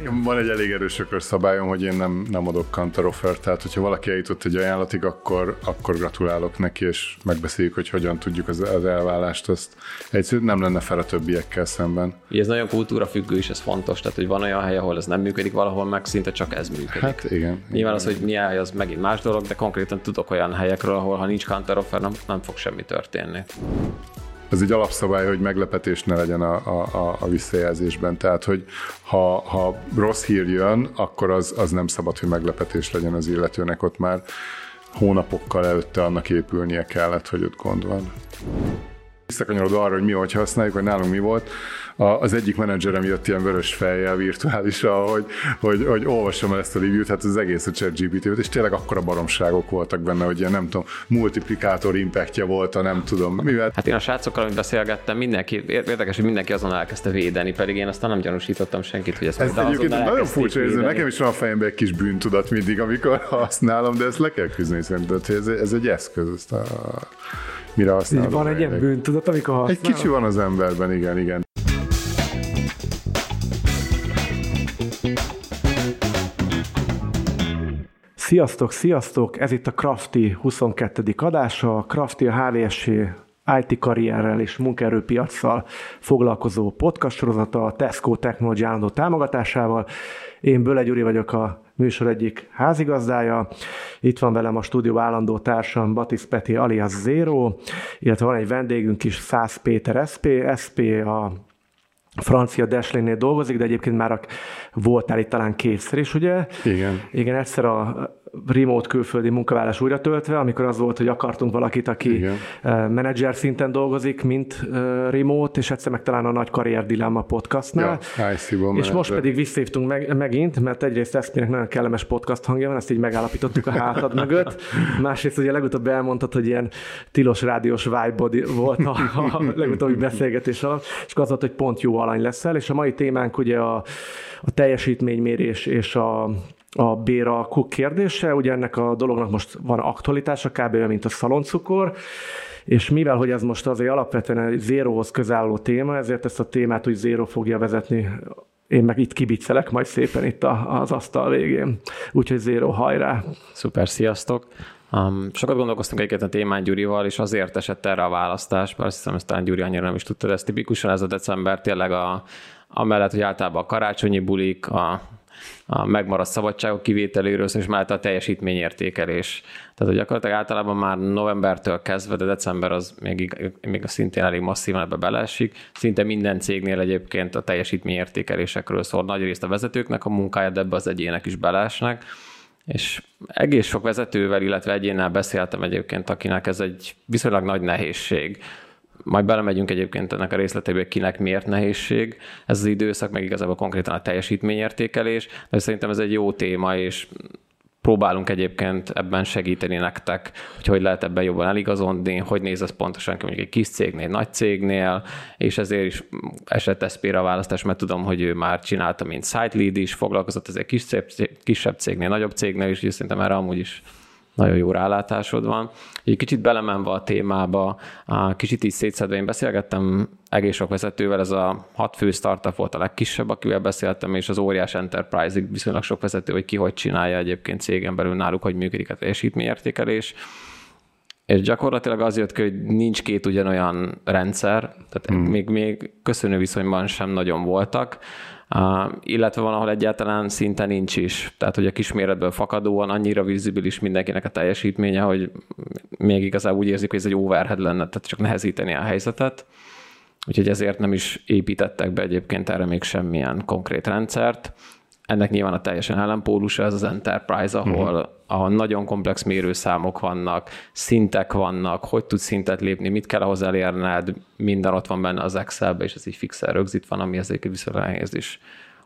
Nekem van egy elég erős szabályom, hogy én nem, nem adok counter tehát hogyha valaki eljutott egy ajánlatig, akkor, akkor gratulálok neki, és megbeszéljük, hogy hogyan tudjuk az, az elvállást, azt egyszerűen nem lenne fel a többiekkel szemben. Ez nagyon kultúra függő is, ez fontos, tehát hogy van olyan hely, ahol ez nem működik, valahol meg szinte csak ez működik. Hát igen. Nyilván az, hogy milyen hely, az megint más dolog, de konkrétan tudok olyan helyekről, ahol ha nincs counter offer, nem, nem fog semmi történni ez egy alapszabály, hogy meglepetés ne legyen a, a, a visszajelzésben. Tehát, hogy ha, ha rossz hír jön, akkor az, az nem szabad, hogy meglepetés legyen az illetőnek, ott már hónapokkal előtte annak épülnie kellett, hogy ott gond van. Visszakanyarodva arra, hogy mi hogy használjuk, hogy nálunk mi volt, az egyik menedzserem jött ilyen vörös fejjel virtuálisan, hogy, hogy, hogy olvasom el ezt a review-t, hát az egész a chat gpt és tényleg akkora baromságok voltak benne, hogy ilyen nem tudom, multiplikátor impactja volt, a nem tudom mivel. Hát én a srácokkal, amit beszélgettem, mindenki, érdekes, hogy mindenki azon elkezdte védeni, pedig én aztán nem gyanúsítottam senkit, hogy ezt Ez egyébként nagyon furcsa érző, nekem is van a fejemben egy kis bűntudat mindig, amikor használom, de ezt le kell küzdeni szerintem, ez, ez egy eszköz, ezt a, mire használom. Van egy ilyen bűntudat, amikor használom? Egy kicsi van az emberben, igen, igen. Sziasztok, sziasztok! Ez itt a Crafty 22. adása. A Crafty a HVSC IT karrierrel és munkaerőpiacsal foglalkozó podcast sorozata a Tesco Technology állandó támogatásával. Én Böle Gyuri vagyok a műsor egyik házigazdája. Itt van velem a stúdió állandó társam Batis Peti alias Zero, illetve van egy vendégünk is, Szász Péter SP. SP a francia Dashlane-nél dolgozik, de egyébként már voltál itt talán kétszer is, ugye? Igen. Igen, egyszer a remote külföldi munkavállás újra töltve, amikor az volt, hogy akartunk valakit, aki Igen. menedzser szinten dolgozik, mint remote, és egyszer meg talán a nagy karrier dilemma podcastnál. Ja, és manager. most pedig visszívtunk meg, megint, mert egyrészt Eszpinek nagyon kellemes podcast hangja van, ezt így megállapítottuk a hátad mögött. Másrészt ugye legutóbb elmondtad, hogy ilyen tilos rádiós vibe volt a, a legutóbbi beszélgetés alatt, és az volt, hogy pont jó alany leszel, és a mai témánk ugye a, a teljesítménymérés és a a béra kuk kérdése. Ugye ennek a dolognak most van aktualitása, kb. olyan, mint a szaloncukor, és mivel, hogy ez most azért alapvetően egy zéróhoz közálló téma, ezért ezt a témát úgy zéró fogja vezetni én meg itt kibiccelek majd szépen itt az asztal végén. Úgyhogy zéró, hajrá! Szuper, sziasztok! Um, sokat gondolkoztunk egyébként a témán Gyurival, és azért esett erre a választás, mert azt hiszem, hogy talán Gyuri annyira nem is tudta, ez tipikusan ez a december tényleg a, amellett, hogy általában a karácsonyi bulik, a a megmaradt szabadságok kivételéről, és mellett a teljesítményértékelés. Tehát, hogy gyakorlatilag általában már novembertől kezdve, de december az még, még szintén elég masszívan ebbe beleesik. Szinte minden cégnél egyébként a teljesítményértékelésekről szól. Nagy részt a vezetőknek a munkája, de ebbe az egyének is beleesnek. És egész sok vezetővel, illetve egyénnel beszéltem egyébként, akinek ez egy viszonylag nagy nehézség majd belemegyünk egyébként ennek a részleteibe, kinek miért nehézség ez az időszak, meg igazából konkrétan a teljesítményértékelés, de szerintem ez egy jó téma, és próbálunk egyébként ebben segíteni nektek, hogy hogy lehet ebben jobban eligazodni, hogy néz ez pontosan ki mondjuk egy kis cégnél, egy nagy cégnél, és ezért is esett SZP-re a választás, mert tudom, hogy ő már csinálta, mint site lead is, foglalkozott ez egy kis kisebb cégnél, nagyobb cégnél is, és szerintem erre amúgy is nagyon jó rálátásod van. Egy kicsit belemenve a témába, kicsit így szétszedve, én beszélgettem egész sok vezetővel, ez a hat fő startup volt a legkisebb, akivel beszéltem, és az óriás enterprise-ig viszonylag sok vezető, hogy ki hogy csinálja egyébként cégen belül náluk, hogy működik a teljesítményértékelés. És gyakorlatilag az jött ki, hogy nincs két ugyanolyan rendszer, tehát hmm. még, még köszönő viszonyban sem nagyon voltak. Illetve van, ahol egyáltalán szinte nincs is. Tehát, hogy a kisméretből fakadóan annyira vizibilis mindenkinek a teljesítménye, hogy még igazából úgy érzik, hogy ez egy overhead lenne, tehát csak nehezíteni a helyzetet. Úgyhogy ezért nem is építettek be egyébként erre még semmilyen konkrét rendszert. Ennek nyilván a teljesen ellenpólusa ez az Enterprise, ahol, uh-huh. ahol nagyon komplex mérőszámok vannak, szintek vannak, hogy tudsz szintet lépni, mit kell ahhoz elérned, minden ott van benne az Excelbe, és ez így fixen rögzít van, ami ezért viszonylag nehéz is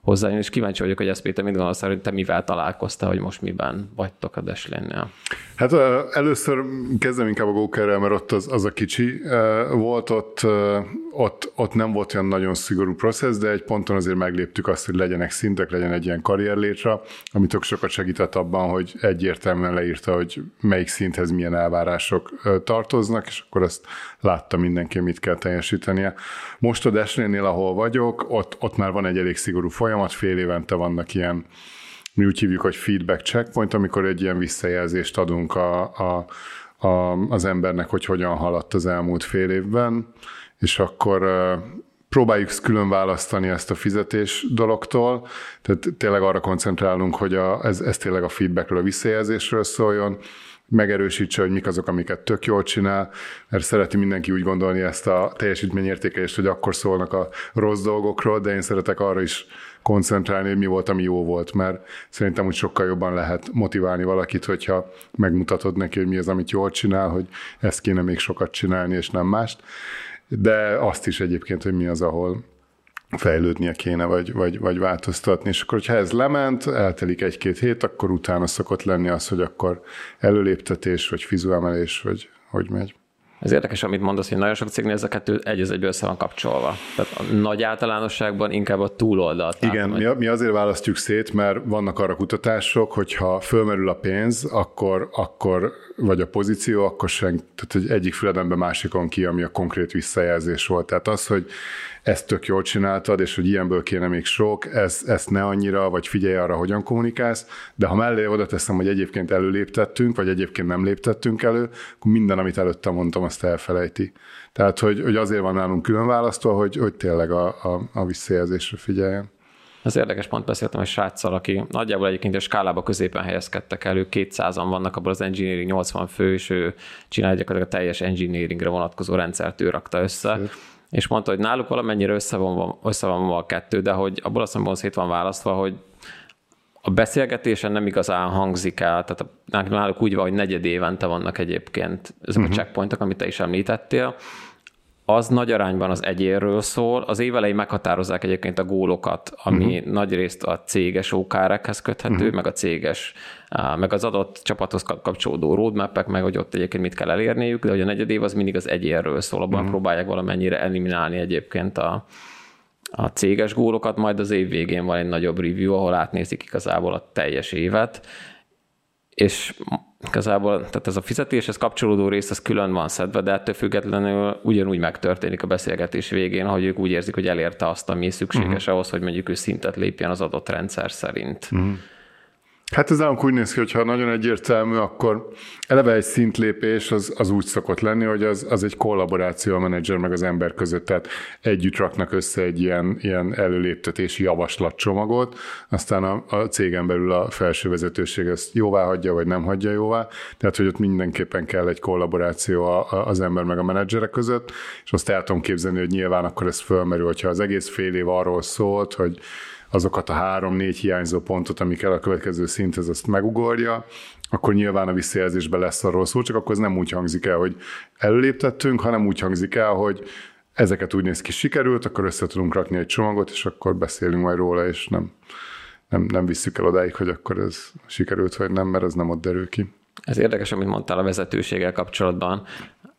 hozzájön, és kíváncsi vagyok, hogy ezt Péter mit gondolsz, hogy te mivel találkoztál, hogy most miben vagytok a Dashlane-nél? Hát először kezdem inkább a Gókerrel, mert ott az, az a kicsi volt, ott, ott, ott nem volt olyan nagyon szigorú processz, de egy ponton azért megléptük azt, hogy legyenek szintek, legyen egy ilyen karrierlétre, amit tök sokat segített abban, hogy egyértelműen leírta, hogy melyik szinthez milyen elvárások tartoznak, és akkor azt látta mindenki, mit kell teljesítenie. Most a Desnél, ahol vagyok, ott, ott már van egy elég szigorú folyamat, fél évente vannak ilyen mi úgy hívjuk, hogy feedback checkpoint, amikor egy ilyen visszajelzést adunk a, a, a, az embernek, hogy hogyan haladt az elmúlt fél évben, és akkor próbáljuk külön választani ezt a fizetés dologtól, tehát tényleg arra koncentrálunk, hogy a, ez, ez tényleg a feedbackről, a visszajelzésről szóljon, megerősítse, hogy mik azok, amiket tök jól csinál, mert szereti mindenki úgy gondolni ezt a teljesítményértékelést, hogy akkor szólnak a rossz dolgokról, de én szeretek arra is koncentrálni, hogy mi volt, ami jó volt, mert szerintem úgy sokkal jobban lehet motiválni valakit, hogyha megmutatod neki, hogy mi az, amit jól csinál, hogy ezt kéne még sokat csinálni, és nem mást. De azt is egyébként, hogy mi az, ahol fejlődnie kéne, vagy, vagy, vagy változtatni. És akkor, hogyha ez lement, eltelik egy-két hét, akkor utána szokott lenni az, hogy akkor előléptetés, vagy fizuemelés, vagy hogy megy. Ez érdekes, amit mondasz, hogy nagyon sok cégnél ez a kettő egy az egyből össze van kapcsolva. Tehát a nagy általánosságban inkább a túloldalt. Igen, mi, mi azért választjuk szét, mert vannak arra kutatások, hogyha fölmerül a pénz, akkor, akkor vagy a pozíció, akkor sen, tehát egy egyik füledembe másikon ki, ami a konkrét visszajelzés volt. Tehát az, hogy ezt tök jól csináltad, és hogy ilyenből kéne még sok, ezt, ezt ne annyira, vagy figyelj arra, hogyan kommunikálsz, de ha mellé oda teszem, hogy egyébként előléptettünk, vagy egyébként nem léptettünk elő, akkor minden, amit előtte mondtam, azt elfelejti. Tehát, hogy, hogy azért van nálunk külön választva, hogy, hogy tényleg a, a, a visszajelzésre figyeljen. Az érdekes pont beszéltem egy sráccal, aki nagyjából egyébként a skálába középen helyezkedtek el, ők 200-an vannak abban az engineering 80 fő, és ő csinálja a teljes engineeringre vonatkozó rendszert, ő rakta össze. Szép és mondta, hogy náluk valamennyire össze van, össze van a kettő, de hogy abból a szempontból szét van választva, hogy a beszélgetésen nem igazán hangzik el, tehát náluk úgy van, hogy negyed évente vannak egyébként ezek uh-huh. a mhm. checkpointok, amit te is említettél, az nagy arányban az egyérről szól. Az évelei meghatározzák egyébként a gólokat, ami uh-huh. nagy részt a céges OKR-ekhez köthető, uh-huh. meg a céges, meg az adott csapathoz kapcsolódó roadmap meg hogy ott egyébként mit kell elérniük, de hogy a negyed év az mindig az egyérről szól, abban uh-huh. próbálják valamennyire eliminálni egyébként a, a céges gólokat, majd az év végén van egy nagyobb review, ahol átnézik igazából a teljes évet, és igazából tehát ez a fizetéshez kapcsolódó rész, az külön van szedve, de ettől függetlenül ugyanúgy megtörténik a beszélgetés végén, hogy ők úgy érzik, hogy elérte azt, ami szükséges uh-huh. ahhoz, hogy mondjuk ő szintet lépjen az adott rendszer szerint. Uh-huh. Hát ez nálunk úgy néz ki, hogy ha nagyon egyértelmű, akkor eleve egy szintlépés az, az úgy szokott lenni, hogy az, az egy kollaboráció a menedzser meg az ember között, tehát együtt raknak össze egy ilyen, ilyen előléptetési javaslatcsomagot, aztán a, a cégen belül a felső vezetőség ezt jóvá hagyja, vagy nem hagyja jóvá, tehát hogy ott mindenképpen kell egy kollaboráció a, a, az ember meg a menedzserek között, és azt el tudom képzelni, hogy nyilván akkor ez fölmerül, hogyha az egész fél év arról szólt, hogy azokat a három-négy hiányzó pontot, amikkel a következő szinthez azt megugorja, akkor nyilván a visszajelzésben lesz arról szó, csak akkor ez nem úgy hangzik el, hogy előléptettünk, hanem úgy hangzik el, hogy ezeket úgy néz ki, sikerült, akkor össze tudunk rakni egy csomagot, és akkor beszélünk majd róla, és nem, nem, nem visszük el odáig, hogy akkor ez sikerült, vagy nem, mert ez nem ott derül ki. Ez érdekes, amit mondtál a vezetőséggel kapcsolatban.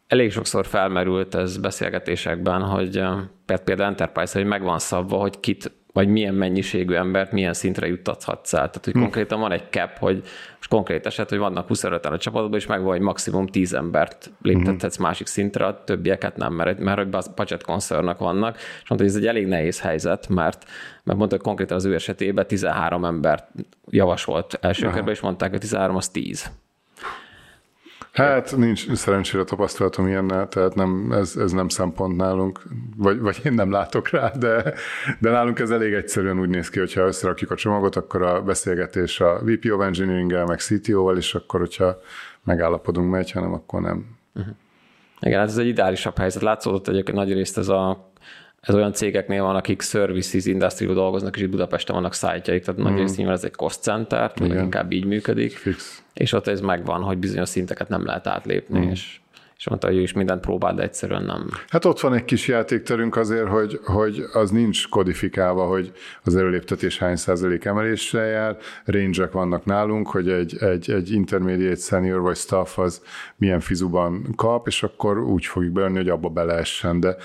Elég sokszor felmerült ez beszélgetésekben, hogy például Enterprise, hogy megvan szabva, hogy kit vagy milyen mennyiségű embert milyen szintre juttathatsz el. Tehát, hogy hm. konkrétan van egy cap, hogy most konkrét eset, hogy vannak 25 a csapatban, és megvan, hogy maximum 10 embert léptethetsz hm. másik szintre, a többieket nem, mert, mert hogy budget concernnak vannak, és mondta, hogy ez egy elég nehéz helyzet, mert, mert mondta, hogy konkrétan az ő esetében 13 embert javasolt első körben, és mondták, hogy 13 az 10. Hát nincs szerencsére tapasztalatom ilyennel, tehát nem, ez, ez nem szempont nálunk, vagy, vagy én nem látok rá, de, de nálunk ez elég egyszerűen úgy néz ki, hogyha összerakjuk a csomagot, akkor a beszélgetés a VP of engineering meg CTO-val, és akkor, hogyha megállapodunk megy, hanem akkor nem. Uh-huh. Igen, hát ez egy ideálisabb helyzet. Látszódott egyébként nagy részt ez a ez olyan cégeknél van, akik services industry dolgoznak, és itt Budapesten vannak szájtjaik, tehát mm. nagy részt nyilván ez egy cost center, inkább így működik. Fix. És ott ez megvan, hogy bizonyos szinteket nem lehet átlépni, mm. és és mondta, hogy ő is mindent próbál, de egyszerűen nem. Hát ott van egy kis játékterünk azért, hogy, hogy az nincs kodifikálva, hogy az előléptetés hány százalék emeléssel jár, range vannak nálunk, hogy egy, egy, egy intermediate senior vagy staff az milyen fizuban kap, és akkor úgy fogjuk beönni, hogy abba beleessen, de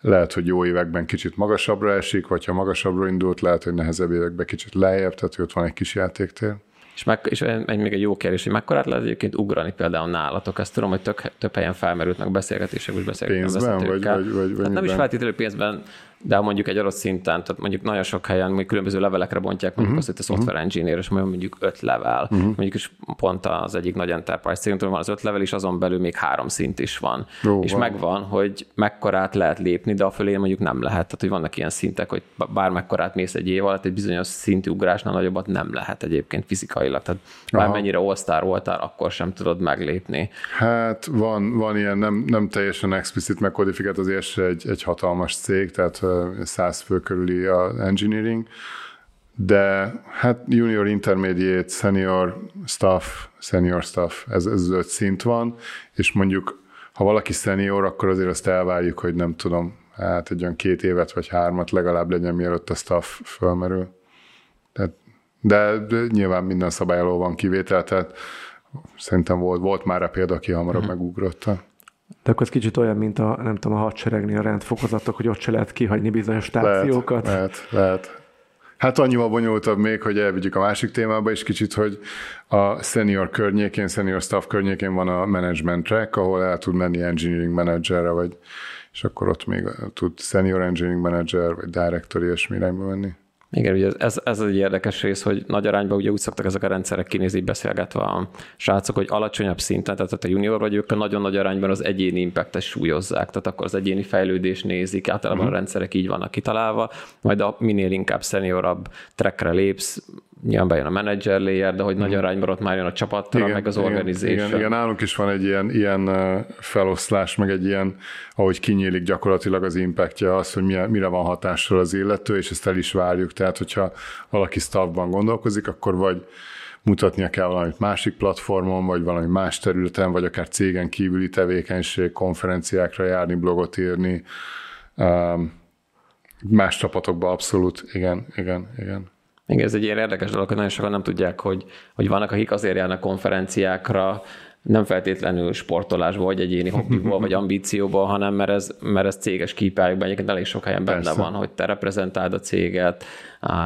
lehet, hogy jó években kicsit magasabbra esik, vagy ha magasabbra indult, lehet, hogy nehezebb években kicsit lejjebb, tehát ott van egy kis játéktér. És, meg, és egy, még egy jó kérdés, hogy mekkorát lehet egyébként ugrani például nálatok? Ezt tudom, hogy tök, több helyen felmerült meg beszélgetések, úgy beszélgettem Pénzben, vagy, vagy, vagy, vagy hát nem is feltétlenül pénzben, de mondjuk egy adott szinten, tehát mondjuk nagyon sok helyen mondjuk különböző levelekre bontják mondjuk uh-huh. azt, hogy a software engineer, és mondjuk öt level. Uh-huh. Mondjuk is pont az egyik nagy enterprise cégtől van az öt level, és azon belül még három szint is van. Jó, és van. megvan, hogy mekkorát lehet lépni, de a fölé mondjuk nem lehet. Tehát, hogy vannak ilyen szintek, hogy bármekkorát mész egy év alatt, egy bizonyos szintű ugrásnál nagyobbat nem lehet egyébként fizikailag. Tehát bármennyire all voltál, akkor sem tudod meglépni. Hát van, van ilyen nem, nem teljesen explicit megkodifikált azért egy, egy hatalmas cég, tehát 100 fő körüli a engineering, de hát junior, intermediate, senior staff, senior staff, ez, ez öt szint van, és mondjuk ha valaki senior, akkor azért azt elvárjuk, hogy nem tudom, hát egy olyan két évet vagy hármat legalább legyen, mielőtt a staff fölmerül. Tehát, de, de nyilván minden szabály alól van kivétel, tehát szerintem volt, volt már a példa, aki hamarabb uh-huh. megugrotta. De akkor ez kicsit olyan, mint a, nem tudom, a hadseregnél a rendfokozatok, hogy ott se lehet kihagyni bizonyos stációkat. Lehet, lehet, lehet. Hát annyival bonyolultabb még, hogy elvigyük a másik témába is kicsit, hogy a senior környékén, senior staff környékén van a management track, ahol el tud menni engineering managerre, vagy és akkor ott még tud senior engineering manager, vagy director ilyesmi irányba menni. Igen, ugye ez, ez egy érdekes rész, hogy nagy arányban ugye úgy szoktak ezek a rendszerek kinézni, beszélgetve a srácok, hogy alacsonyabb szinten, tehát a junior vagy ők a nagyon nagy arányban az egyéni impactet súlyozzák, tehát akkor az egyéni fejlődés nézik, általában uh-huh. a rendszerek így vannak kitalálva, majd a minél inkább szeniorabb trackre lépsz, nyilván bejön a menedzser layer, de hogy nagy mhm. arányban ott már jön a csapatra, igen, meg az organization. Igen, igen, nálunk is van egy ilyen, ilyen feloszlás, meg egy ilyen, ahogy kinyílik gyakorlatilag az impactja, az, hogy mire, mire van hatással az illető, és ezt el is várjuk. Tehát, hogyha valaki staffban gondolkozik, akkor vagy mutatnia kell valamit másik platformon, vagy valami más területen, vagy akár cégen kívüli tevékenység, konferenciákra járni, blogot írni, más csapatokba abszolút, igen, igen, igen. Igen, ez egy ilyen érdekes dolog, hogy nagyon sokan nem tudják, hogy, hogy vannak, akik azért járnak konferenciákra, nem feltétlenül sportolásból, vagy egyéni hobbiból, vagy ambícióból, hanem mert ez, mert ez céges kípályokban egyébként elég sok helyen benne Persze. van, hogy te reprezentáld a céget,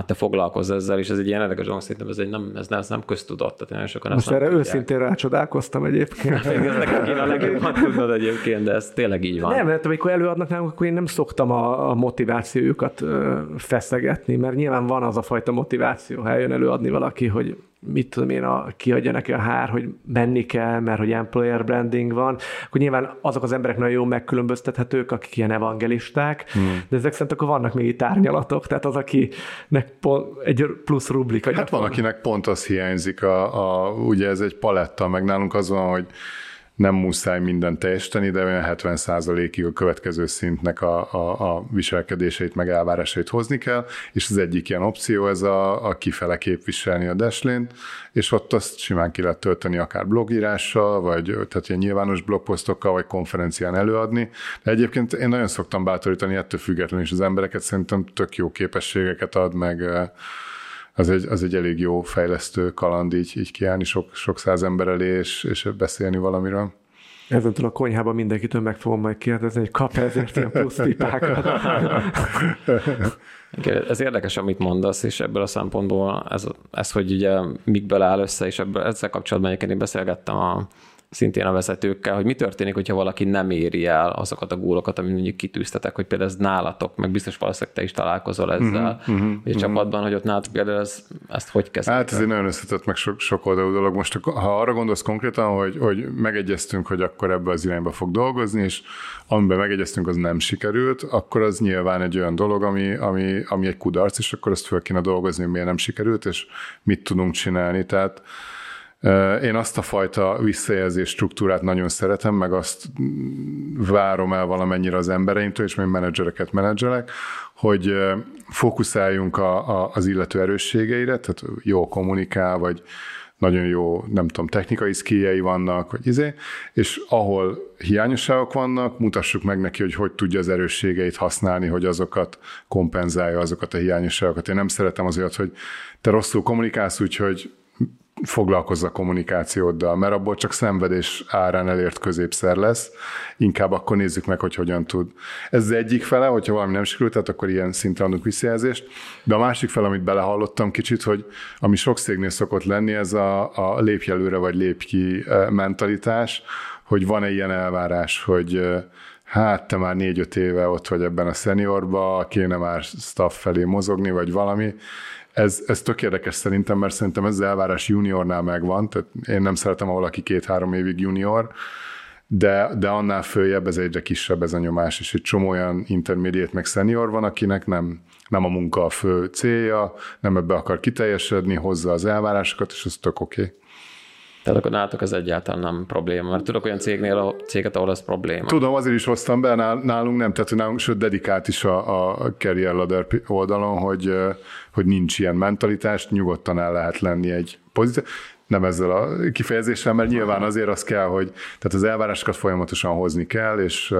te foglalkozz ezzel, és ez egy ilyen érdekes dolog, szerintem ez, egy nem, ez, nem, ez nem köztudott. Tehát nagyon sokan Most erre őszintén rácsodálkoztam egyébként. Ez nekem kéne a legjobban tudnod egyébként, de ez tényleg így van. Nem, mert amikor előadnak nálunk, akkor én nem szoktam a, a motivációjukat feszegetni, mert nyilván van az a fajta motiváció, ha eljön előadni valaki, hogy mit tudom én, a, kiadja neki a hár, hogy menni kell, mert hogy employer branding van, akkor nyilván azok az emberek nagyon jól megkülönböztethetők, akik ilyen evangelisták, hmm. de ezek szerint akkor vannak még itt árnyalatok, tehát az, akinek pont egy plusz rublika. Hát van, van, akinek pont az hiányzik, a, a, ugye ez egy paletta, meg nálunk az van, hogy nem muszáj mindent teljesíteni, de olyan 70% ig a következő szintnek a, a, a viselkedéseit, meg elvárásait hozni kell, és az egyik ilyen opció ez a, a kifele képviselni a Dashlane-t, és ott azt simán ki lehet tölteni akár blogírással, vagy tehát ilyen nyilvános blogposztokkal, vagy konferencián előadni. De egyébként én nagyon szoktam bátorítani ettől függetlenül is az embereket, szerintem tök jó képességeket ad, meg az egy, az egy elég jó fejlesztő kaland így, így kiállni sok, sok száz ember elé, és, és beszélni valamiről. Ezentől a konyhában mindenkitől meg fogom majd kérdezni, hogy kap ezért ilyen plusz pipákat. Ez érdekes, amit mondasz, és ebből a szempontból ez, ez hogy ugye mikből áll össze, és ebből ezzel kapcsolatban én beszélgettem a szintén a vezetőkkel, hogy mi történik, hogyha valaki nem éri el azokat a gólokat, amit mondjuk kitűztetek, hogy például ez nálatok, meg biztos valószínűleg te is találkozol ezzel, uh-huh, uh-huh, hogy a uh-huh. csapatban, hogy ott nálatok például ez, ezt hogy kezdtek? Hát ez egy nagyon összetett, meg sok, sok oldalú dolog. Most ha arra gondolsz konkrétan, hogy, hogy megegyeztünk, hogy akkor ebbe az irányba fog dolgozni, és amiben megegyeztünk, az nem sikerült, akkor az nyilván egy olyan dolog, ami, ami, ami egy kudarc, és akkor ezt föl kéne dolgozni, miért nem sikerült, és mit tudunk csinálni. Tehát én azt a fajta visszajelzés struktúrát nagyon szeretem, meg azt várom el valamennyire az embereimtől, és még menedzsereket menedzselek, hogy fókuszáljunk a, a, az illető erősségeire, tehát jó kommunikál, vagy nagyon jó, nem tudom, technikai szkíjei vannak, vagy izé, és ahol hiányosságok vannak, mutassuk meg neki, hogy hogy tudja az erősségeit használni, hogy azokat kompenzálja, azokat a hiányosságokat. Én nem szeretem azért, hogy te rosszul kommunikálsz, úgyhogy foglalkozza kommunikációddal, mert abból csak szenvedés árán elért középszer lesz, inkább akkor nézzük meg, hogy hogyan tud. Ez az egyik fele, hogyha valami nem sikerült, tehát akkor ilyen szinten adunk visszajelzést, de a másik fele, amit belehallottam kicsit, hogy ami sok szégnél szokott lenni, ez a, a lépj előre, vagy lépj ki eh, mentalitás, hogy van-e ilyen elvárás, hogy eh, hát te már négy-öt éve ott vagy ebben a szeniorba, kéne már staff felé mozogni, vagy valami, ez, ez tök érdekes szerintem, mert szerintem ez az elvárás juniornál megvan, tehát én nem szeretem, ahol aki két-három évig junior, de, de annál följebb ez egyre kisebb ez a nyomás, és egy csomó olyan intermediate meg senior van, akinek nem, nem a munka a fő célja, nem ebbe akar kiteljesedni, hozza az elvárásokat, és ez tök oké. Okay. Tehát akkor nálatok ez egyáltalán nem probléma, mert tudok olyan cégnél, céget, ahol ez probléma. Tudom, azért is hoztam be, nálunk nem, tehát nálunk, sőt dedikált is a, a Career Ladder oldalon, hogy, hogy nincs ilyen mentalitás, nyugodtan el lehet lenni egy pozíció nem ezzel a kifejezéssel, mert nyilván azért az kell, hogy tehát az elvárásokat folyamatosan hozni kell, és,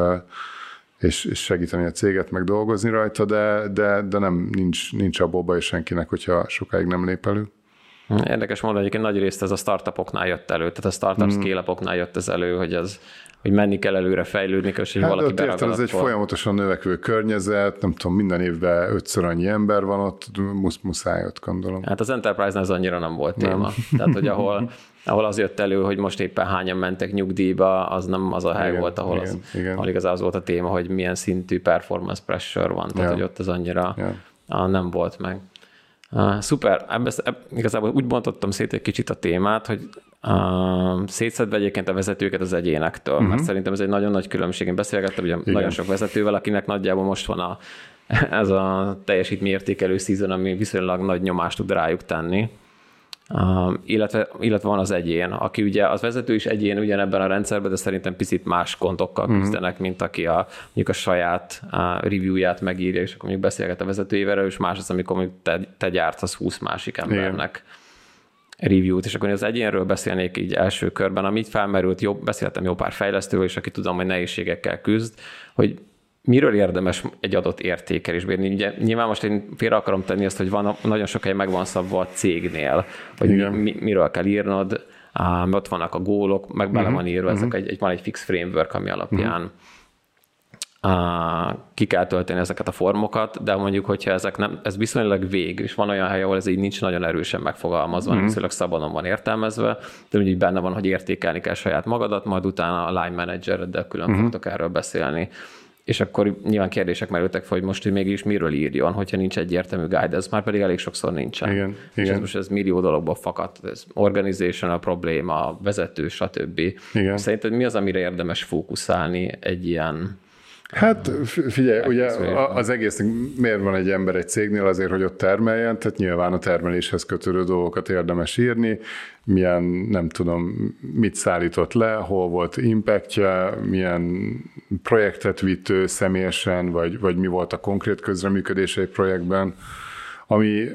és, és segíteni a céget meg dolgozni rajta, de, de, de nem, nincs, nincs abból baj senkinek, hogyha sokáig nem lép elő. Érdekes mondani, hogy nagy részt ez a startupoknál jött elő, tehát a startup mm. scale jött ez elő, hogy az hogy menni kell előre, fejlődni és hogy hát, valaki érted, ez egy folyamatosan növekvő környezet, nem tudom, minden évben ötször annyi ember van ott, musz, muszáj ott gondolom. Hát az Enterprise-nál ez annyira nem volt téma. Nem. Tehát, hogy ahol, ahol az jött elő, hogy most éppen hányan mentek nyugdíjba, az nem az a hely igen, volt, ahol, igen, az, igen. ahol igazán az volt a téma, hogy milyen szintű performance pressure van, tehát ja. hogy ott az annyira ja. nem volt meg. Uh, szuper, ebbe, ebbe, igazából úgy bontottam szét egy kicsit a témát, hogy uh, szétszedve egyébként a vezetőket az egyénektől, uh-huh. mert mhm. szerintem ez egy nagyon nagy különbség. Én beszélgettem ugye nagyon sok vezetővel, akinek nagyjából most van a, ez a teljesítményértékelő szízon, ami viszonylag nagy nyomást tud rájuk tenni. Uh, illetve, illetve van az egyén, aki ugye az vezető is egyén ugyanebben a rendszerben, de szerintem picit más gondokkal uh-huh. küzdenek, mint aki a, mondjuk a saját uh, reviewját megírja, és akkor mondjuk beszélget a vezetőjével, és más az, amikor mondjuk te, te gyártasz 20 másik embernek. Igen review-t, és akkor az egyénről beszélnék így első körben, amit felmerült, jobb, beszéltem jó pár fejlesztővel, és aki tudom, hogy nehézségekkel küzd, hogy miről érdemes egy adott értékelésbe írni? Ugye nyilván most én félre akarom tenni azt, hogy van, nagyon sok hely meg van szabva a cégnél, hogy mi, miről kell írnod, um, ott vannak a gólok, meg bele uh-huh. van írva, uh-huh. ezek egy, egy, van egy fix framework, ami alapján uh-huh ki kell tölteni ezeket a formokat, de mondjuk, hogyha ezek nem, ez viszonylag vég, és van olyan hely, ahol ez így nincs nagyon erősen megfogalmazva, mm. viszonylag szabadon van értelmezve, de úgy benne van, hogy értékelni kell saját magadat, majd utána a line managereddel külön mm. fogtok erről beszélni. És akkor nyilván kérdések merültek fel, hogy most, hogy mégis miről írjon, hogyha nincs egyértelmű guide, ez már pedig elég sokszor nincsen. Igen, és igen. Ez most ez millió dologból fakadt, ez a probléma, vezető, stb. Igen. Szerinted mi az, amire érdemes fókuszálni egy ilyen Hát figyelj, ugye az egész miért van egy ember egy cégnél? Azért, hogy ott termeljen, tehát nyilván a termeléshez kötődő dolgokat érdemes írni, milyen, nem tudom, mit szállított le, hol volt impactja, milyen projektet vitt ő személyesen, vagy, vagy mi volt a konkrét közreműködése egy projektben. Ami,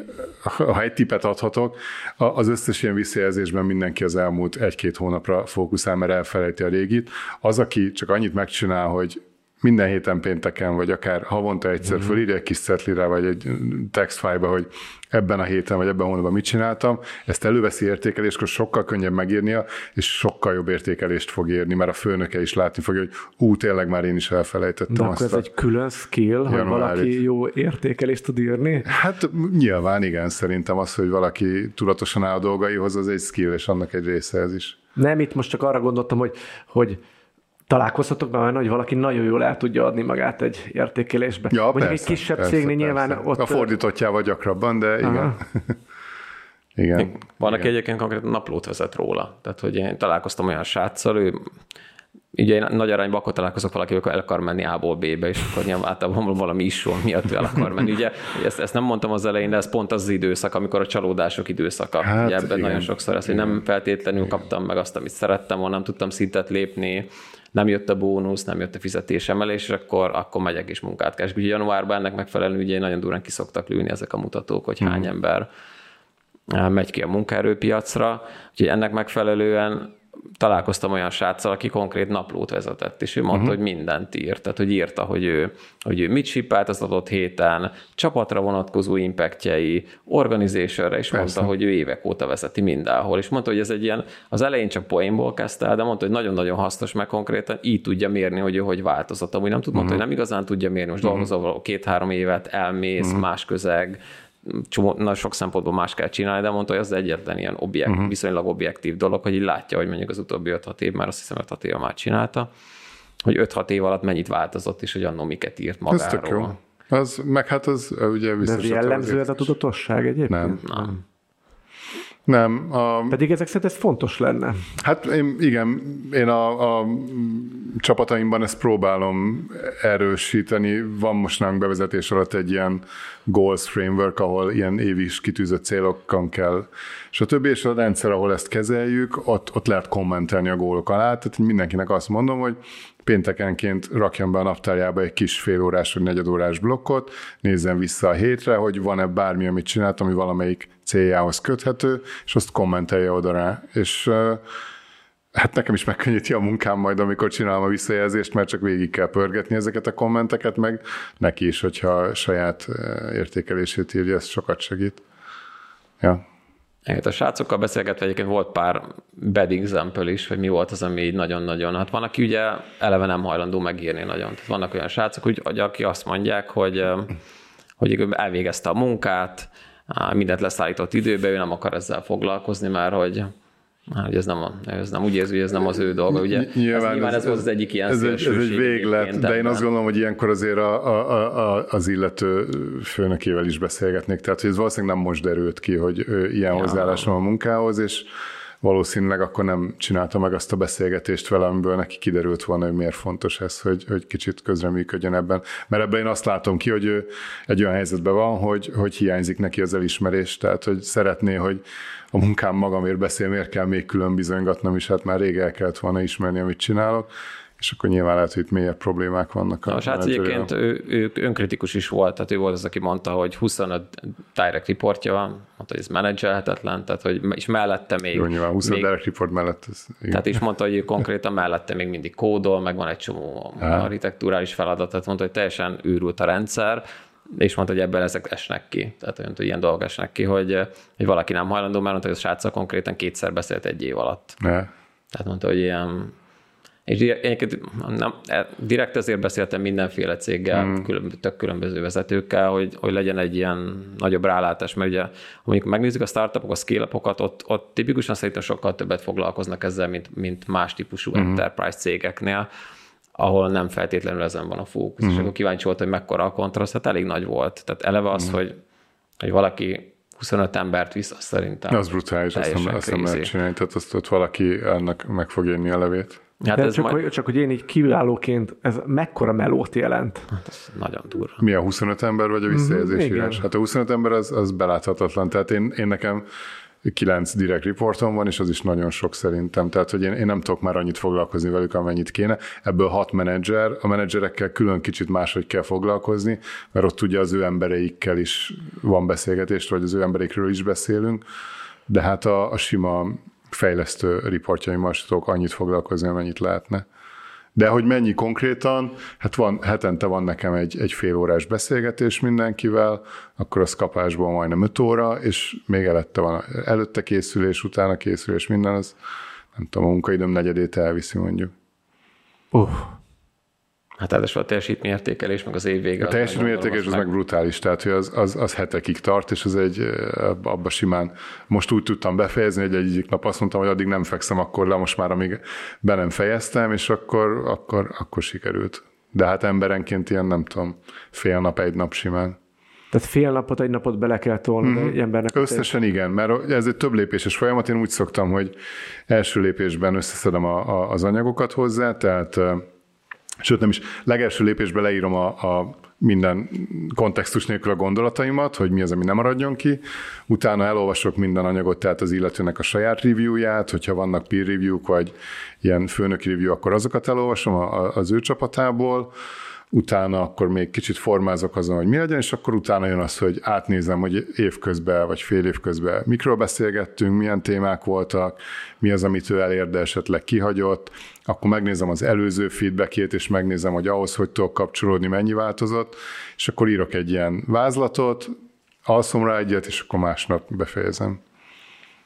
ha egy tipet adhatok, az összes ilyen visszajelzésben mindenki az elmúlt egy-két hónapra fókuszál, mert elfelejti a régit. Az, aki csak annyit megcsinál, hogy minden héten pénteken, vagy akár havonta egyszer mm-hmm. fölírja egy kis szetlire, vagy egy textfájba, hogy ebben a héten, vagy ebben a hónapban mit csináltam, ezt előveszi értékeléskor sokkal könnyebb megírnia, és sokkal jobb értékelést fog érni, mert a főnöke is látni fogja, hogy ú, tényleg már én is elfelejtettem De akkor ez egy külön skill, hogy valaki jó értékelést tud írni? Hát nyilván igen, szerintem az, hogy valaki tudatosan áll a dolgaihoz, az egy skill, és annak egy része ez is. Nem, itt most csak arra gondoltam, hogy, hogy találkozhatok benne, hogy valaki nagyon jól el tudja adni magát egy értékelésbe. Ja, Mondjuk persze, egy kisebb persze, cégnél persze. nyilván ott... A fordítottjával gyakrabban, de igen. igen. Van, aki egyébként konkrétan naplót vezet róla. Tehát, hogy én találkoztam olyan sráccal, ő ugye én nagy arányban akkor találkozok valaki, amikor el akar menni A-ból B-be, és akkor nyilván általában valami issue miatt el akar menni. Ugye ezt, ezt nem mondtam az elején, de ez pont az, az időszak, amikor a csalódások időszaka. Hát, ugye ebben igen, nagyon sokszor ez, hogy nem feltétlenül igen. kaptam meg azt, amit szerettem volna, nem tudtam szintet lépni, nem jött a bónusz, nem jött a fizetésemelés, és akkor, akkor megyek és munkát keresek. Ugye januárban ennek megfelelően ugye nagyon durán kiszoktak lőni ezek a mutatók, hogy hány mm. ember megy ki a munkaerőpiacra, úgyhogy ennek megfelelően találkoztam olyan sráccal, aki konkrét naplót vezetett, és ő mondta, uh-huh. hogy mindent írt. Tehát, hogy írta, hogy ő, hogy ő mit sippált az adott héten, csapatra vonatkozó impactjei, organizationre, és Persze. mondta, hogy ő évek óta vezeti mindenhol. És mondta, hogy ez egy ilyen, az elején csak poénból kezdte el, de mondta, hogy nagyon-nagyon hasznos, meg konkrétan így tudja mérni, hogy ő hogy változott. Amúgy nem tud, mondta, uh-huh. hogy nem igazán tudja mérni, most uh-huh. dolgozol két-három évet, elmész, uh-huh. más közeg, csomó, na, sok szempontból más kell csinálni, de mondta, hogy az egyetlen ilyen objekt, uh-huh. viszonylag objektív dolog, hogy így látja, hogy mondjuk az utóbbi 5-6 év, már azt hiszem 5-6 év már csinálta, hogy 5-6 év alatt mennyit változott, és hogy annó miket írt magáról. Ez tök jó. Az, meg hát az ugye biztos. De jellemző ez a tudatosság egyébként? Nem. nem. Nem. A... Pedig ezek szerint ez fontos lenne. Hát én, igen, én a, a csapataimban ezt próbálom erősíteni. Van most nálunk bevezetés alatt egy ilyen goals framework, ahol ilyen évi is kitűzött célokkal kell, és a többi, és a rendszer, ahol ezt kezeljük, ott, ott lehet kommentelni a gólok alá. Tehát mindenkinek azt mondom, hogy péntekenként rakjam be a naptárjába egy kis félórás vagy negyedórás blokkot, nézzen vissza a hétre, hogy van-e bármi, amit csinált, ami valamelyik céljához köthető, és azt kommentelje oda rá. És hát nekem is megkönnyíti a munkám majd, amikor csinálom a visszajelzést, mert csak végig kell pörgetni ezeket a kommenteket, meg neki is, hogyha saját értékelését írja, ez sokat segít. Ja. Igen, a srácokkal beszélgetve egyébként volt pár bad example is, hogy mi volt az, ami így nagyon-nagyon, hát van, aki ugye eleve nem hajlandó megírni nagyon. Tehát vannak olyan srácok, hogy aki azt mondják, hogy, hogy elvégezte a munkát, mindent leszállított időbe, ő nem akar ezzel foglalkozni, mert hogy Hát, hogy ez nem, a, ez nem úgy érzi, hogy ez nem az ő dolga, ugye? Nyilván ez, nyilván ez, ez volt az egyik ilyen ez, egy, ez egy véglet, de én azt gondolom, hogy ilyenkor azért a, a, a, az illető főnökével is beszélgetnék, tehát hogy ez valószínűleg nem most derült ki, hogy ilyen ja. hozzáállásom a munkához, és valószínűleg akkor nem csinálta meg azt a beszélgetést vele, amiből neki kiderült volna, hogy miért fontos ez, hogy, hogy kicsit közreműködjön ebben. Mert ebben én azt látom ki, hogy ő egy olyan helyzetben van, hogy, hogy hiányzik neki az elismerés, tehát hogy szeretné, hogy a munkám magamért beszél, miért kell még külön bizonygatnom is, hát már rég el kellett volna ismerni, amit csinálok és akkor nyilván lehet, hogy itt mélyebb problémák vannak. A, a srác egyébként ő, ő, önkritikus is volt, tehát ő volt az, aki mondta, hogy 25 direct reportja van, mondta, hogy ez menedzselhetetlen, tehát hogy, és mellette még... Jó, nyilván 25 még, direct report mellett ez... Igen. Tehát is mondta, hogy konkrétan mellette még mindig kódol, meg van egy csomó Há. architektúrális feladat, tehát mondta, hogy teljesen őrült a rendszer, és mondta, hogy ebből ezek esnek ki. Tehát olyan, hogy ilyen dolgok esnek ki, hogy, hogy valaki nem hajlandó, mert mondta, hogy a sráccal konkrétan kétszer beszélt egy év alatt. Ne. Tehát mondta, hogy ilyen és egyébként nem, e, direkt ezért beszéltem mindenféle céggel, mm. külön, tök különböző vezetőkkel, hogy, hogy legyen egy ilyen nagyobb rálátás, mert ugye, mondjuk megnézzük a startupok, a scale ott, ott tipikusan szerintem sokkal többet foglalkoznak ezzel, mint, mint más típusú mm. enterprise cégeknél, ahol nem feltétlenül ezen van a fókusz. Mm. És akkor kíváncsi volt, hogy mekkora a kontraszt, hát elég nagy volt. Tehát eleve az, mm. hogy, hogy valaki 25 embert visz, azt szerintem. Az brutális, azt nem, azt nem lehet csinálni, tehát azt ott valaki ennek meg fog érni a levét. Hát ez csak, majd... hogy, csak hogy én így kívülállóként, ez mekkora melót jelent? Hát ez nagyon durva. Mi a 25 ember vagy a visszajelzés mm, Hát a 25 ember az, az beláthatatlan. Tehát én, én nekem kilenc direct reportom van, és az is nagyon sok szerintem. Tehát, hogy én, én nem tudok már annyit foglalkozni velük, amennyit kéne. Ebből hat menedzser, a menedzserekkel külön kicsit máshogy kell foglalkozni, mert ott ugye az ő embereikkel is van beszélgetés, vagy az ő embereikről is beszélünk, de hát a, a sima fejlesztő riportjaimmal sem tudok annyit foglalkozni, amennyit lehetne. De hogy mennyi konkrétan, hát van, hetente van nekem egy, egy fél órás beszélgetés mindenkivel, akkor az kapásból majdnem öt óra, és még előtte van előtte készülés, utána készülés, minden, az nem tudom, a munkaidőm negyedét elviszi mondjuk. Uh, Hát ráadásul a teljesítményértékelés, meg az év vége. A teljesítményértékelés az meg, meg brutális, tehát hogy az, az, az hetekig tart, és az egy, abba simán, most úgy tudtam befejezni, hogy egyik nap azt mondtam, hogy addig nem fekszem akkor le, most már amíg be nem fejeztem, és akkor, akkor, akkor sikerült. De hát emberenként ilyen, nem tudom, fél nap, egy nap simán. Tehát fél napot, egy napot bele kell tolni mm-hmm. egy embernek. Összesen igen, mert ez egy több lépéses folyamat. Én úgy szoktam, hogy első lépésben összeszedem a, a, az anyagokat hozzá, tehát Sőt, nem is. Legelső lépésben leírom a, a minden kontextus nélkül a gondolataimat, hogy mi az, ami nem maradjon ki. Utána elolvasok minden anyagot, tehát az illetőnek a saját reviewját, hogyha vannak peer review vagy ilyen főnöki review, akkor azokat elolvasom az ő csapatából. Utána akkor még kicsit formázok azon, hogy mi legyen, és akkor utána jön az, hogy átnézem, hogy évközben vagy fél év közben mikről beszélgettünk, milyen témák voltak, mi az, amit ő elér, de esetleg kihagyott, akkor megnézem az előző feedbackét, és megnézem, hogy ahhoz, hogy tudok kapcsolódni, mennyi változott, és akkor írok egy ilyen vázlatot, alszom rá egyet, és akkor másnap befejezem.